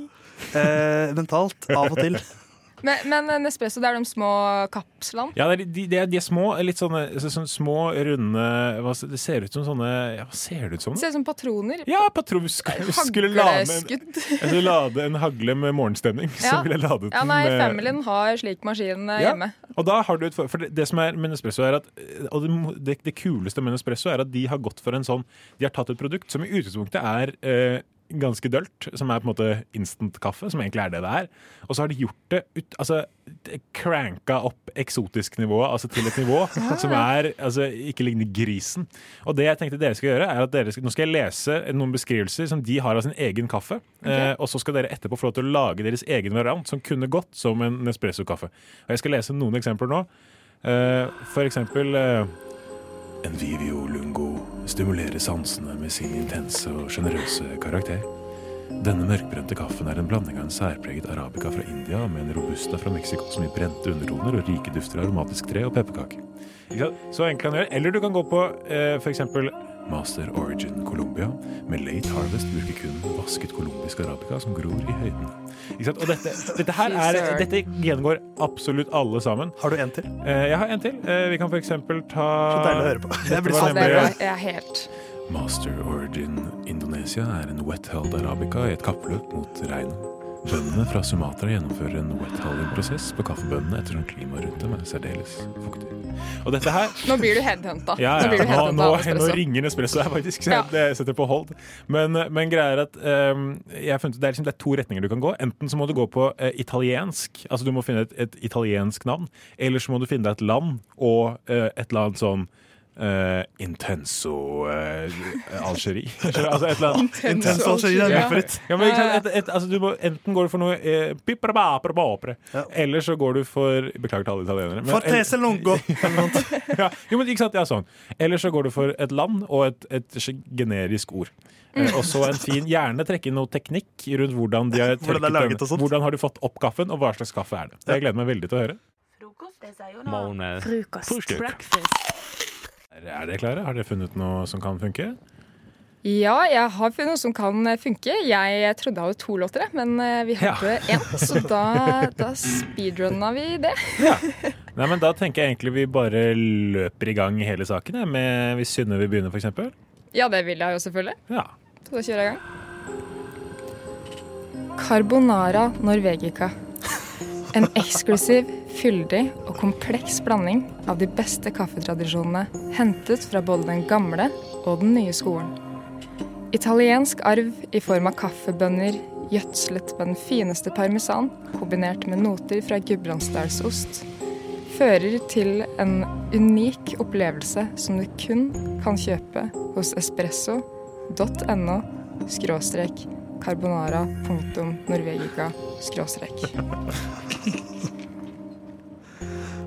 Eh, mentalt, av og til. (laughs) Men, men Nespresso, det er de små kapslene. Ja, de, de, de, er, de små, litt sånne, så- sånne små, runde hva, Det ser ut som sånne ja, Hva ser det ut som? Ser ut som patroner. Ja, patron, skulle, skulle lade en, (laughs) jeg lade en hagle med morgenstemning. Så ville jeg ladet Ja, den nei, med Familien har slik maskin eh, Ja. hjemme. Og da har du et, for det, det som er med Nespresso er at Og det, det, det kuleste med Nespresso er at de har gått for en sånn De har tatt et produkt som i utgangspunktet er eh, ganske dølt, som er på en måte instant-kaffe, som egentlig er det det er. Og så har de gjort det ut, altså cranka opp eksotisk nivået, altså til et nivå som er altså ikke ligner grisen. Og det jeg tenkte dere skal gjøre, er at dere skal, nå skal jeg lese noen beskrivelser som de har av sin egen kaffe. Eh, og så skal dere etterpå få lov til å lage deres egen variant, som kunne gått som en Nespresso-kaffe. Og jeg skal lese noen eksempler nå. Eh, for eksempel eh, En Vivio Lungo stimulerer sansene med sin intense og sjenerøse karakter. Denne mørkbrente kaffen er en blanding av en særpreget arabica fra India med en robusta fra Mexico som gir brente undertoner og rike dufter av aromatisk tre og pepperkake. Så enkelt kan du gjøre. Eller du kan gå på eh, eksempel Master Origin Colombia. Med Late Harvest bruker kun vasket colombisk arabica som gror i høyden. Ikke sant? Og dette, dette her (laughs) er, dette gjengår absolutt alle sammen. Har du en til? Eh, jeg har en til. Eh, vi kan eksempel ta Så deilig å høre på. Jeg blir var så nemlig- Jeg er helt Master Origin Indonesia er en wet-held arabica i et kappløp mot regnet. Bøndene fra Sumatra gjennomfører en wet-hulling-prosess på kaffebønnene ettersom klimaet rundt dem er særdeles fuktig. Og dette her Nå blir du headhunta. ja, ja. du Nå, headhunta nå, nå ringer Nespresso her, faktisk. Så Ja. jeg setter på hold. Men, men greia er at um, jeg har funnet, det, er liksom, det er to retninger du kan gå. Enten så må du gå på uh, italiensk, altså du må finne et, et italiensk navn. Eller så må du finne deg et land og uh, et eller annet sånn eh, intenso uh, Algerie. (laughs) altså et eller annet Intenso Algerie, det er Ja. min. Ja, men, et, et, altså, du må, enten går du for noe eh, piprabapra-bapre, eller så går du for Beklager til alle italienere. men- Fortese lungo. (laughs) ja, jo, men ikke sant, ja, sånn. Eller så går du for et land og et, et generisk ord. Eh, og så en fin, Gjerne trekke inn noe teknikk rundt hvordan de har Hvordan det er laget og sånt. Hvordan har du fått opp kaffen, og hva slags kaffe er det? Jeg gleder meg veldig til å høre. Morgen. Frokost. Er er dere klare? Har dere funnet noe som kan funke? Ja, jeg har funnet noe som kan eh, funke. Jeg trodde jeg hadde to låter, men eh, vi hadde én. Så (laughs) da, da speedrunna vi det. (laughs) Nei, men Da tenker jeg egentlig vi bare løper i gang hele saken. jeg, Med, hvis Synne vil begynne, f.eks. Ja, det vil jeg jo selvfølgelig. Ja. Så da kjører jeg i gang. Carbonara norvegica. En eksklusiv, fyldig og kompleks blanding av de beste kaffetradisjonene hentet fra både den gamle og den nye skolen. Italiensk arv i form av kaffebønner gjødslet med den fineste parmesan, kombinert med noter fra gudbrandsdalsost, fører til en unik opplevelse som du kun kan kjøpe hos espresso.no skråstrek carbonara punktum norvegica skråstrek.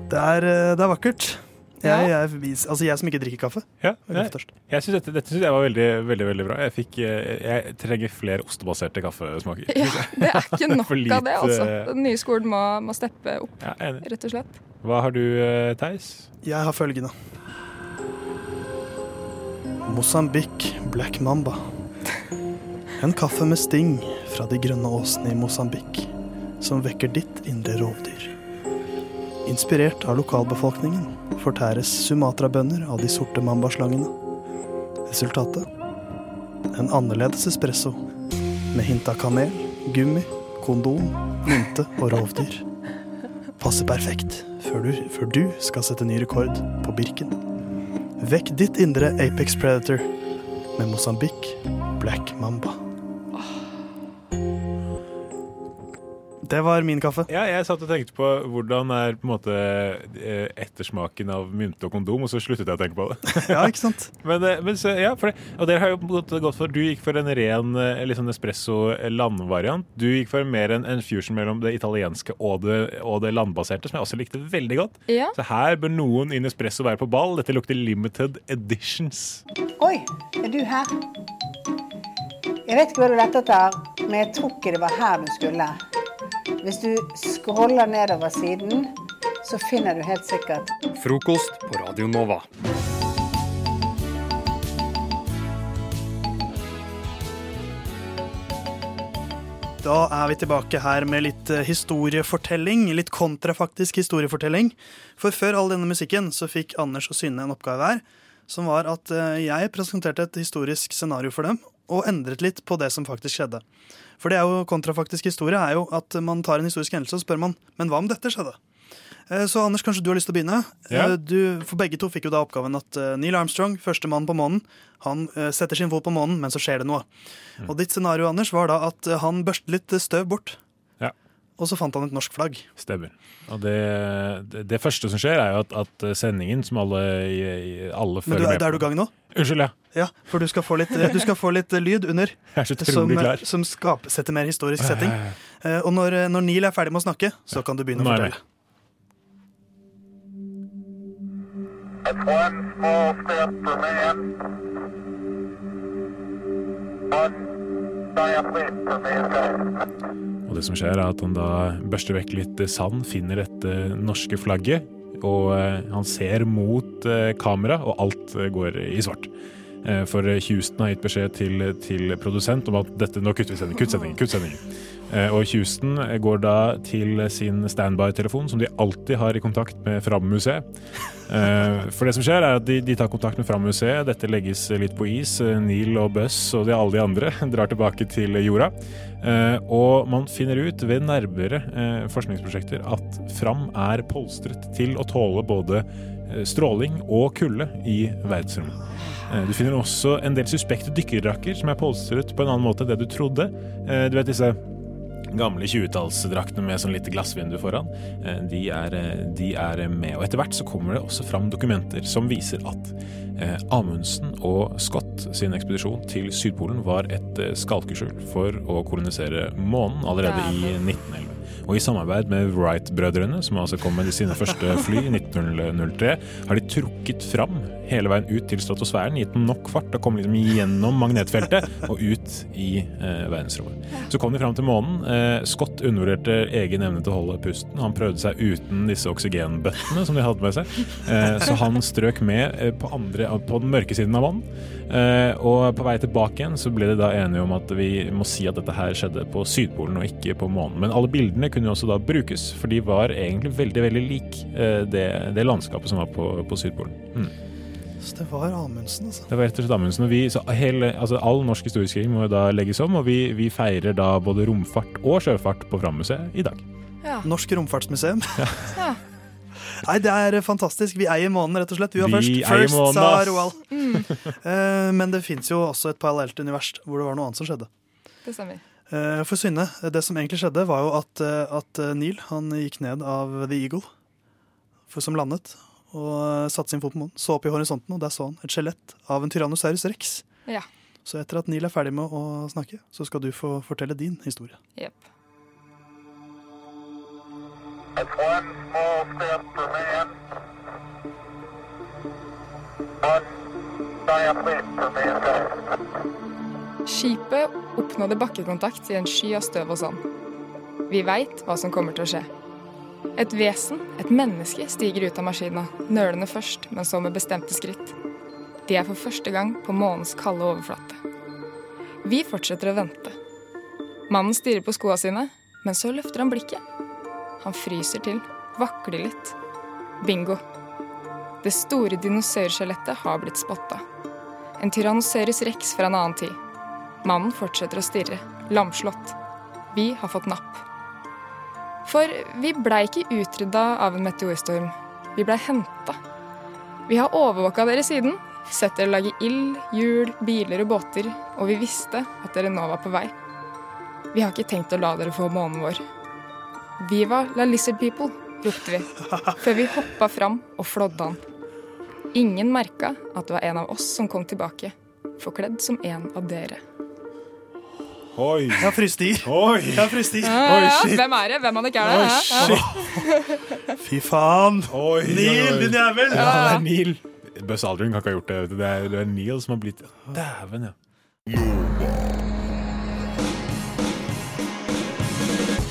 Det er, eh, det er vakkert. Jeg, jeg, altså jeg som ikke drikker kaffe. Ja, Jeg jeg, synes dette, dette synes jeg var veldig, veldig, veldig bra. Jeg, fikk, eh, jeg trenger flere ostebaserte kaffesmaker. Ja, det er ikke (laughs) nok litt, av det, altså. Den nye skolen må, må steppe opp, Ja, rett og slett. Hva har du, eh, Theis? Jeg har følgende. Mosambik Black Mamba. En kaffe med sting fra de grønne åsene i Mosambik, som vekker ditt indre rovdyr. Inspirert av lokalbefolkningen fortæres Sumatra-bønner av de sorte mambaslangene. Resultatet? En annerledes espresso med hint av kanel, gummi, kondom, mynte og rovdyr. Passer perfekt før du, før du skal sette ny rekord på Birken. Vekk ditt indre Apex Predator med Mosambik Black Mamba. Det var min kaffe. Ja, jeg satt og tenkte på hvordan er på en måte eh, ettersmaken av mynte og kondom, og så sluttet jeg å tenke på det. (laughs) Ja, ikke sant? (laughs) men, eh, men så, ja, for det, og dere har jo gått, gått for Du gikk for en ren liksom sånn espresso landvariant. Du gikk for mer en, en fusion mellom det italienske og det, og det landbaserte, som jeg også likte veldig godt. Ja. Så her bør noen i espresso være på ball. Dette lukter limited editions. Oi, er du her? Jeg vet ikke hva du lette etter, men jeg tror ikke det var her du skulle. Hvis du scroller nedover siden, så finner du helt sikkert Frokost på Radio Nova. Da er vi tilbake her med litt eh, historiefortelling. Litt kontrafaktisk historiefortelling. For før all denne musikken så fikk Anders og Synne en oppgave her. Som var at eh, jeg presenterte et historisk scenario for dem, og endret litt på det som faktisk skjedde. For det er jo kontrafaktisk historie er jo at man tar en historisk hendelse og spør man, men hva om dette skjedde? Eh, Så Anders, kanskje du har lyst til å begynne? Ja. Eh, Du, for begge to fikk jo da oppgaven at eh, Neil Armstrong, første mann på månen, han setter sin fot på månen, men så skjer det noe. Og ditt scenario, Anders, var da at han børstet litt støv bort. Og så fant han et norsk flagg. Stemmer. Og det, det, det første som skjer, er jo at, at sendingen, som alle, alle følger med er- Men er du i gang nå? Unnskyld, ja. Ja, for du skal få litt, du skal få litt lyd under. (laughs) Jeg er så utrolig som, klar. Som skap, setter mer historisk setting. Eh, Og når, når Neil er ferdig med å snakke, så kan du begynne å fortelle. That's one small step for man, one giant leap for mankind. Og det som skjer er at han da børster vekk litt sand, finner dette norske flagget, og eh, han ser mot eh, kamera, og alt eh, går i svart. For Houston har gitt beskjed til, til produsent om at dette, nå kutter vi sendingen, kutt sendingen, kutt sendingen. Eh, Og Houston går da til sin standby-telefon, som de alltid har i kontakt med Fram-museet. Eh, For det som skjer er at de, de tar kontakt med Fram-museet, dette legges litt på is. Eh, Neil og Buss og de, alle de andre (laughs) drar tilbake til jorda. Eh, Og man finner ut ved nærmere eh, forskningsprosjekter at Fram er polstret til å tåle både eh, stråling og kulde i verdensrommet. Eh, Du finner også en del suspekte dykkerdrakker som er polstret på en annen måte enn det du trodde. Eh, Du vet disse gamle 20-tallsdraktene med sånn lite glassvindu foran. Eh, De er, eh, de er med. Og etter hvert så kommer det også fram dokumenter som viser at eh, Amundsen og Scott sin ekspedisjon til Sydpolen var et skalkeskjul for å kolonisere månen allerede i 1911. Og i samarbeid med Wright-brødrene, som altså kom med sine første fly i 1903, har de trukket fram hele veien ut til stratosfæren, gitt den nok fart og kom liksom gjennom magnetfeltet og ut i eh, verdensrommet. Så kom de fram til månen. Eh, Scott undervurderte egen evne til å holde pusten. Han prøvde seg uten disse oksygenbøttene som de hadde med seg. Eh, så han strøk med eh, på, andre, på den mørke siden av månen. Eh, og på vei tilbake igjen så ble de da enige om at vi må si at dette her skjedde på Sydpolen og ikke på månen. Men alle bildene kunne jo også da brukes, for de var egentlig veldig, veldig lik eh, det, det landskapet som var på, på Sydpolen. Mm. Så det var Amundsen, altså. Det var rett og slett Amundsen. Og vi, så hele, altså all norsk historieskriving må jo da legges om, og vi, vi feirer da både romfart og sjøfart på Frammuseet i dag. Norsk romfartsmuseum. Ja. Nei, det er fantastisk. Vi eier månen, rett og slett. Vi var først. First, månen, sa Roald. (laughs) Mm. Uh, men det fins jo også et parallelt univers hvor det var noe annet som skjedde. Det stemmer. Uh, For Synne, det som egentlig skjedde, var jo at, eh, at Neil han gikk ned av The Eagle, for som landet, og eh, satte sin fot på månen. Så opp i horisonten, og der så han et skjelett av en Tyrannosaurus rex. Ja. Så etter at Neil er ferdig med å snakke, så skal du få fortelle din historie. Jepp. That's one small step for man, one giant leap for mankind. Skipet oppnådde bakkekontakt i en sky av støv og sand. Vi veit hva som kommer til å skje. Et vesen, et menneske, stiger ut av maskina, nølende først, men så med bestemte skritt. De er for første gang på månens kalde overflate. Vi fortsetter å vente. Mannen stirrer på skoa sine, men så løfter han blikket. Han fryser til, vakler litt. Bingo. Det store dinosaurskjelettet har blitt spotta. En tyrannosaurus rex fra en annen tid. Mannen fortsetter å stirre, lamslått. Vi har fått napp. For vi blei ikke utrydda av en meteorstorm. Vi blei henta. Vi har overvåka dere siden, sett dere lage ild, hjul, biler og båter, og vi visste at dere nå var på vei. Vi har ikke tenkt å la dere få månen vår. Viva la lizard people, ropte vi, før vi hoppa fram og flådde han. Ingen merka at det var en av oss som kom tilbake, forkledd som en av dere. Oi. Jeg har fryst i. Oi. Jeg har fryst i. Ja, ja, ja. Hvem er det? Hvem av dere er det? Oi. Fy faen. Oi, Neil, oi. din jævel. Ja, det er Neil. Buzz Aldrin kan ikke ha gjort det. Det er, det er Neil som har blitt Dæven, ja.